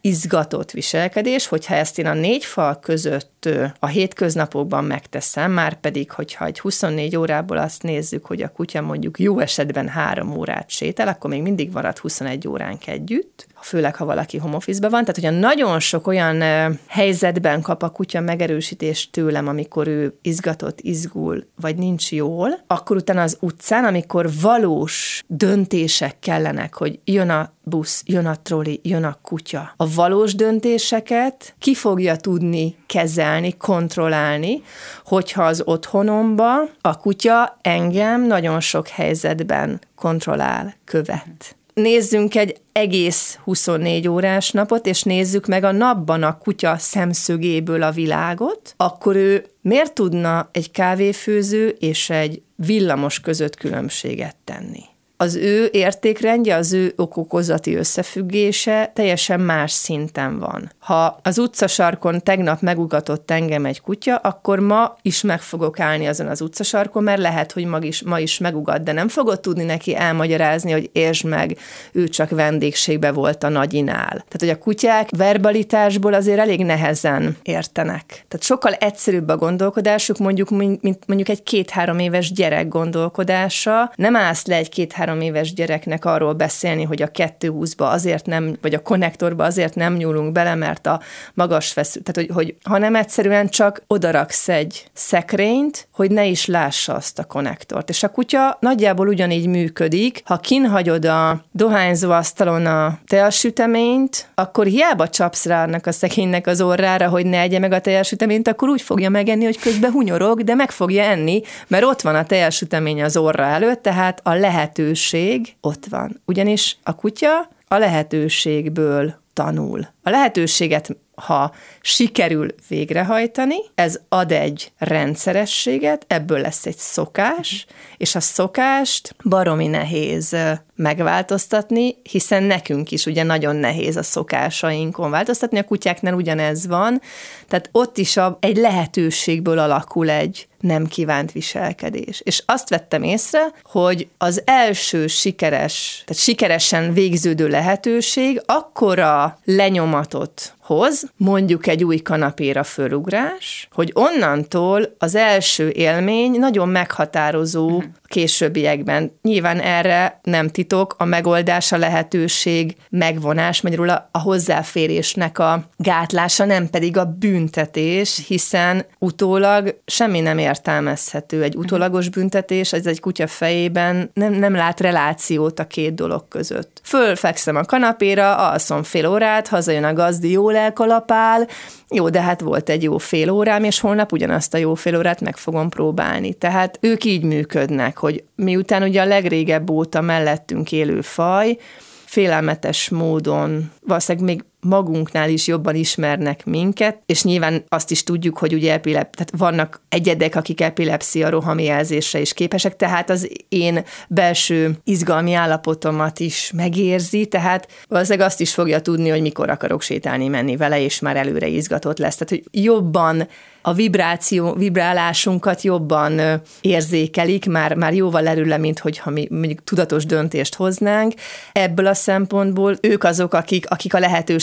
Speaker 4: izgatott viselkedés, hogyha ezt én a négy fal között a hétköznapokban megteszem, már pedig, hogyha egy 24 órából azt nézzük, hogy a kutya mondjuk jó esetben három órát sétál, akkor még mindig marad 21 óránk együtt, főleg ha valaki homofizban van. Tehát, hogyha nagyon sok olyan helyzetben kap a kutya megerősítést tőlem, amikor ő izgatott, izgul, vagy nincs jól, akkor utána az utcán, amikor valós döntések kellenek, hogy jön a busz, jön a troli, jön a kutya. A valós döntéseket ki fogja tudni kezelni, kontrollálni, hogyha az otthonomba a kutya engem nagyon sok helyzetben kontrollál, követ nézzünk egy egész 24 órás napot, és nézzük meg a napban a kutya szemszögéből a világot, akkor ő miért tudna egy kávéfőző és egy villamos között különbséget tenni? Az ő értékrendje, az ő okokozati összefüggése teljesen más szinten van. Ha az utcasarkon tegnap megugatott engem egy kutya, akkor ma is meg fogok állni azon az utcasarkon, mert lehet, hogy mag is, ma is megugat, de nem fogod tudni neki elmagyarázni, hogy értsd meg, ő csak vendégségbe volt a nagyinál. Tehát, hogy a kutyák verbalitásból azért elég nehezen értenek. Tehát sokkal egyszerűbb a gondolkodásuk, mondjuk, mint mondjuk egy két-három éves gyerek gondolkodása. Nem állsz le egy két-három három éves gyereknek arról beszélni, hogy a 220-ba azért nem, vagy a konnektorba azért nem nyúlunk bele, mert a magas feszül, tehát hogy, hogy hanem egyszerűen csak odaraksz egy szekrényt, hogy ne is lássa azt a konnektort. És a kutya nagyjából ugyanígy működik, ha kinhagyod a dohányzó asztalon a teasüteményt, akkor hiába csapsz rá annak a szekénynek az orrára, hogy ne egye meg a teasüteményt, akkor úgy fogja megenni, hogy közben hunyorog, de meg fogja enni, mert ott van a teasütemény az orra előtt, tehát a lehetőség lehetőség ott van. Ugyanis a kutya a lehetőségből tanul. A lehetőséget, ha sikerül végrehajtani, ez ad egy rendszerességet, ebből lesz egy szokás, és a szokást baromi nehéz megváltoztatni, hiszen nekünk is ugye nagyon nehéz a szokásainkon változtatni, a kutyáknál ugyanez van, tehát ott is a, egy lehetőségből alakul egy nem kívánt viselkedés. És azt vettem észre, hogy az első sikeres, tehát sikeresen végződő lehetőség akkora lenyomatot hoz, mondjuk egy új kanapéra fölugrás, hogy onnantól az első élmény nagyon meghatározó uh-huh későbbiekben. Nyilván erre nem titok, a megoldás, a lehetőség, megvonás, magyarul a, a hozzáférésnek a gátlása, nem pedig a büntetés, hiszen utólag semmi nem értelmezhető. Egy utólagos büntetés, ez egy kutya fejében nem, nem lát relációt a két dolog között. Fölfekszem a kanapéra, alszom fél órát, hazajön a gazdi, jól elkalapál, jó, de hát volt egy jó fél órám, és holnap ugyanazt a jó fél órát meg fogom próbálni. Tehát ők így működnek, hogy miután ugye a legrégebb óta mellettünk élő faj, félelmetes módon, valószínűleg még magunknál is jobban ismernek minket, és nyilván azt is tudjuk, hogy ugye epilep, tehát vannak egyedek, akik epilepszia rohamjelzésre is képesek, tehát az én belső izgalmi állapotomat is megérzi, tehát valószínűleg azt is fogja tudni, hogy mikor akarok sétálni menni vele, és már előre izgatott lesz. Tehát, hogy jobban a vibráció, vibrálásunkat jobban érzékelik, már, már jóval erőle, mint hogyha mi mondjuk tudatos döntést hoznánk. Ebből a szempontból ők azok, akik, akik a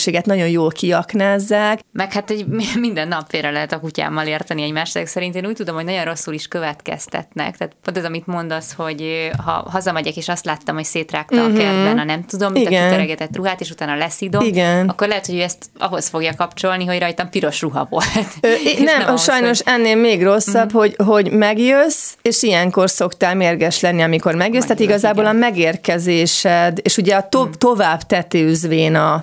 Speaker 4: lehetőséget nagyon jól kiaknázzák.
Speaker 2: Meg hát egy, minden nap félre lehet a kutyámmal érteni egymást, szerint én úgy tudom, hogy nagyon rosszul is következtetnek. Tehát pont az, amit mondasz, hogy ha hazamegyek, és azt láttam, hogy szétrágta uh-huh. a mhm. kertben, a nem tudom, Igen. a kiteregetett ruhát, és utána leszidom, Igen. akkor lehet, hogy ő ezt ahhoz fogja kapcsolni, hogy rajtam piros ruha volt. Ö,
Speaker 4: nem, nem sajnos hogy... ennél még rosszabb, mm. hogy, hogy megjössz, és ilyenkor szoktál mérges lenni, amikor megjössz, tehát igazából igen. a megérkezésed, és ugye a to- mm. tovább tetőzvén a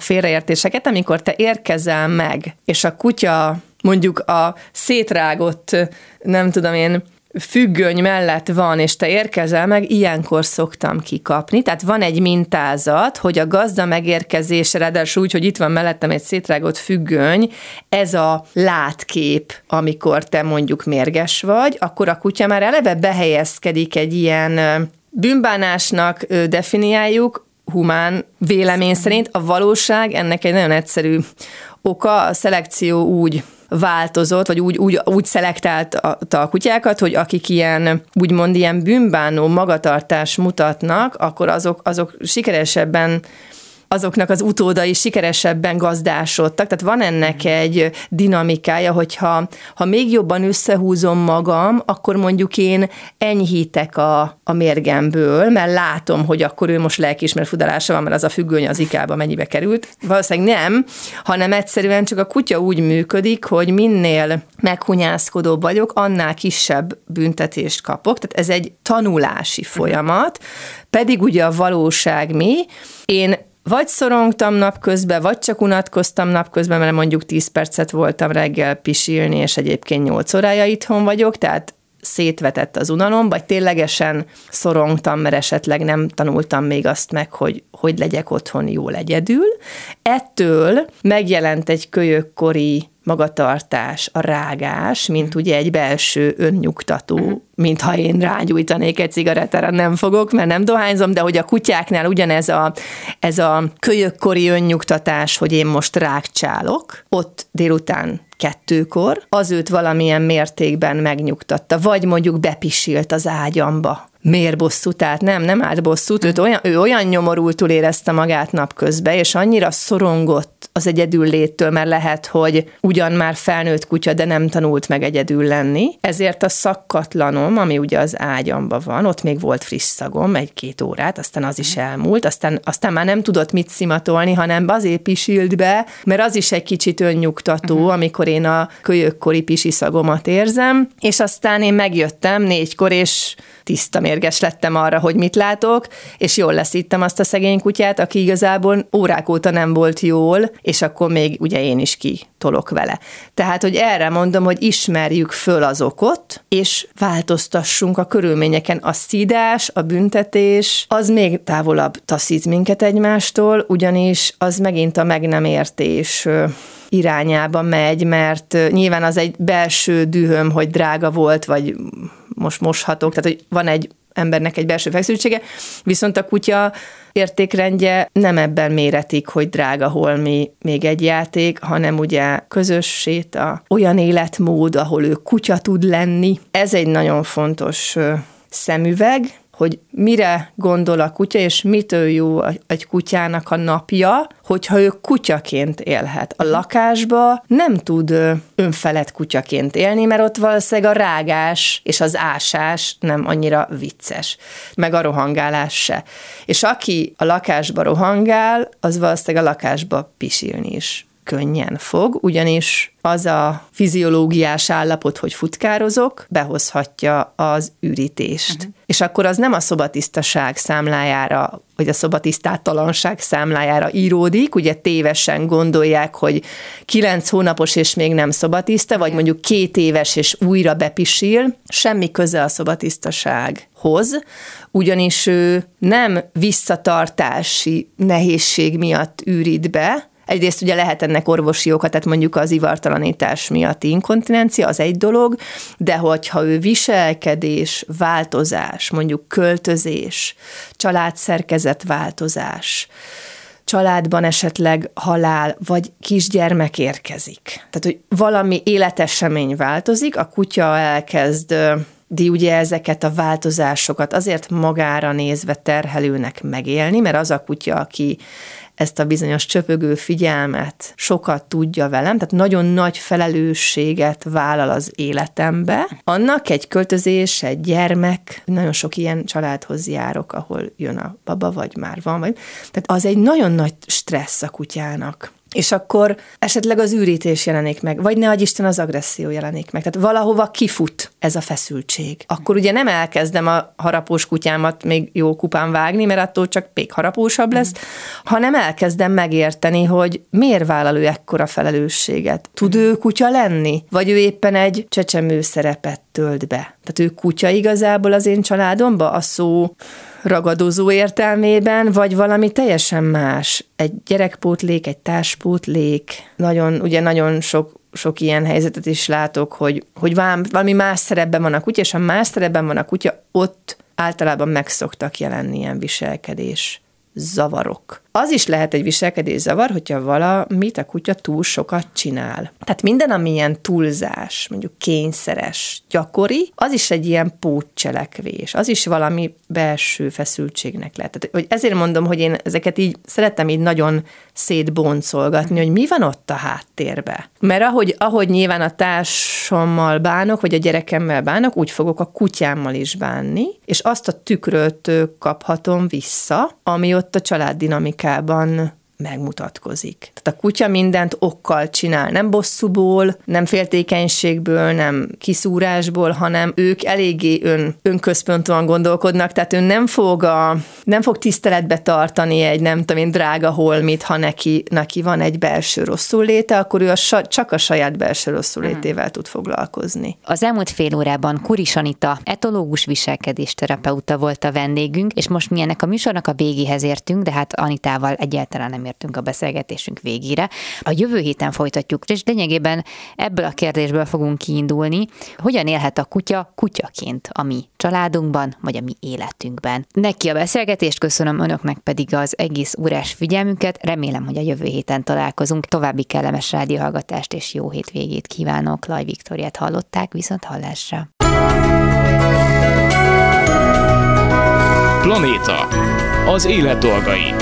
Speaker 4: félreértéseket, amikor te érkezel meg, és a kutya mondjuk a szétrágott, nem tudom én, függöny mellett van, és te érkezel meg, ilyenkor szoktam kikapni. Tehát van egy mintázat, hogy a gazda megérkezése, ráadásul úgy, hogy itt van mellettem egy szétrágott függöny, ez a látkép, amikor te mondjuk mérges vagy, akkor a kutya már eleve behelyezkedik egy ilyen bűnbánásnak definiáljuk, humán vélemény szerint. A valóság ennek egy nagyon egyszerű oka, a szelekció úgy változott, vagy úgy, úgy, úgy szelektálta a kutyákat, hogy akik ilyen, úgymond ilyen bűnbánó magatartás mutatnak, akkor azok, azok sikeresebben azoknak az utódai sikeresebben gazdásodtak, tehát van ennek egy dinamikája, hogyha ha még jobban összehúzom magam, akkor mondjuk én enyhítek a, a mérgemből, mert látom, hogy akkor ő most lelkiismert fudalása van, mert az a függöny az ikába mennyibe került. Valószínűleg nem, hanem egyszerűen csak a kutya úgy működik, hogy minél meghunyászkodóbb vagyok, annál kisebb büntetést kapok. Tehát ez egy tanulási folyamat, pedig ugye a valóság mi? Én vagy szorongtam napközben, vagy csak unatkoztam napközben, mert mondjuk 10 percet voltam reggel pisilni, és egyébként 8 órája itthon vagyok, tehát szétvetett az unalom, vagy ténylegesen szorongtam, mert esetleg nem tanultam még azt meg, hogy hogy legyek otthon jól egyedül. Ettől megjelent egy kölyökkori magatartás, a rágás, mint ugye egy belső önnyugtató, mintha én rágyújtanék egy cigarettára, nem fogok, mert nem dohányzom, de hogy a kutyáknál ugyanez a, ez a kölyökkori önnyugtatás, hogy én most rágcsálok, ott délután kettőkor, az őt valamilyen mértékben megnyugtatta, vagy mondjuk bepisilt az ágyamba, miért bosszú, tehát nem, nem állt bosszút, őt olyan, ő olyan nyomorultul érezte magát napközben, és annyira szorongott az egyedül léttől, mert lehet, hogy ugyan már felnőtt kutya, de nem tanult meg egyedül lenni. Ezért a szakkatlanom, ami ugye az ágyamba van, ott még volt friss szagom, egy-két órát, aztán az is elmúlt, aztán, aztán már nem tudott mit szimatolni, hanem azért pisilt be, mert az is egy kicsit önnyugtató, uh-huh. amikor én a kölyökkori pisi szagomat érzem, és aztán én megjöttem négykor, és tiszta mérges lettem arra, hogy mit látok, és jól leszítem azt a szegény kutyát, aki igazából órák óta nem volt jól, és akkor még ugye én is ki tolok vele. Tehát, hogy erre mondom, hogy ismerjük föl az okot, és változtassunk a körülményeken. A szídás, a büntetés, az még távolabb taszít minket egymástól, ugyanis az megint a meg nem értés irányába megy, mert nyilván az egy belső dühöm, hogy drága volt, vagy most moshatok, tehát hogy van egy embernek egy belső feszültsége, viszont a kutya értékrendje nem ebben méretik, hogy drága holmi még egy játék, hanem ugye közös séta, olyan életmód, ahol ő kutya tud lenni. Ez egy nagyon fontos szemüveg, hogy mire gondol a kutya, és mitől jó egy kutyának a napja, hogyha ő kutyaként élhet. A lakásba nem tud önfelett kutyaként élni, mert ott valószínűleg a rágás és az ásás nem annyira vicces, meg a rohangálás se. És aki a lakásba rohangál, az valószínűleg a lakásba pisilni is könnyen fog, ugyanis az a fiziológiás állapot, hogy futkározok, behozhatja az ürítést. Uh-huh. És akkor az nem a szobatisztaság számlájára, vagy a szobatisztátalanság számlájára íródik, ugye tévesen gondolják, hogy kilenc hónapos és még nem szobatiszta, vagy mondjuk két éves és újra bepisil, semmi köze a szobatisztasághoz, ugyanis ő nem visszatartási nehézség miatt űrít be, Egyrészt ugye lehet ennek orvosi oka, tehát mondjuk az ivartalanítás miatti inkontinencia, az egy dolog, de hogyha ő viselkedés, változás, mondjuk költözés, családszerkezet változás, családban esetleg halál, vagy kisgyermek érkezik. Tehát, hogy valami életesemény változik, a kutya elkezd de ugye ezeket a változásokat azért magára nézve terhelőnek megélni, mert az a kutya, aki ezt a bizonyos csöpögő figyelmet sokat tudja velem, tehát nagyon nagy felelősséget vállal az életembe. Annak egy költözés, egy gyermek, nagyon sok ilyen családhoz járok, ahol jön a baba, vagy már van, vagy. Tehát az egy nagyon nagy stressz a kutyának és akkor esetleg az űrítés jelenik meg, vagy ne Isten az agresszió jelenik meg. Tehát valahova kifut ez a feszültség. Akkor ugye nem elkezdem a harapós kutyámat még jó kupán vágni, mert attól csak még harapósabb lesz, hanem elkezdem megérteni, hogy miért vállal ő ekkora felelősséget. Tud ő kutya lenni? Vagy ő éppen egy csecsemő szerepet tölt be? Tehát ő kutya igazából az én családomba? A szó ragadozó értelmében, vagy valami teljesen más. Egy gyerekpótlék, egy társpótlék, nagyon, ugye nagyon sok sok ilyen helyzetet is látok, hogy, hogy valami más szerepben van a kutya, és ha más szerepben van a kutya, ott általában meg szoktak jelenni ilyen viselkedés zavarok. Az is lehet egy viselkedészavar, hogyha valamit a kutya túl sokat csinál. Tehát minden, ami ilyen túlzás, mondjuk kényszeres, gyakori, az is egy ilyen pótcselekvés, az is valami belső feszültségnek lehet. Tehát, hogy ezért mondom, hogy én ezeket így szeretem így nagyon szétboncolgatni, hogy mi van ott a háttérbe. Mert ahogy, ahogy nyilván a társammal bánok, vagy a gyerekemmel bánok, úgy fogok a kutyámmal is bánni, és azt a tükröt kaphatom vissza, ami ott a családdinamikában megmutatkozik. Tehát a kutya mindent okkal csinál, nem bosszúból, nem féltékenységből, nem kiszúrásból, hanem ők eléggé ön, önközpontúan gondolkodnak, tehát ő nem fog, a, nem fog tiszteletbe tartani egy nem tudom én drága holmit, ha neki, neki van egy belső rosszul léte, akkor ő a, csak a saját belső rosszul létével tud foglalkozni.
Speaker 2: Az elmúlt fél órában Kuris Anita, etológus viselkedésterapeuta volt a vendégünk, és most mi ennek a műsornak a végéhez értünk, de hát Anitával egyáltalán nem értünk a beszélgetésünk végére. A jövő héten folytatjuk, és lényegében ebből a kérdésből fogunk kiindulni, hogyan élhet a kutya kutyaként a mi családunkban, vagy a mi életünkben. Neki a beszélgetést köszönöm, önöknek pedig az egész órás figyelmünket. Remélem, hogy a jövő héten találkozunk. További kellemes rádióhallgatást és jó hétvégét kívánok. Laj Viktoriát hallották, viszont hallásra.
Speaker 1: Planéta. Az élet dolgai.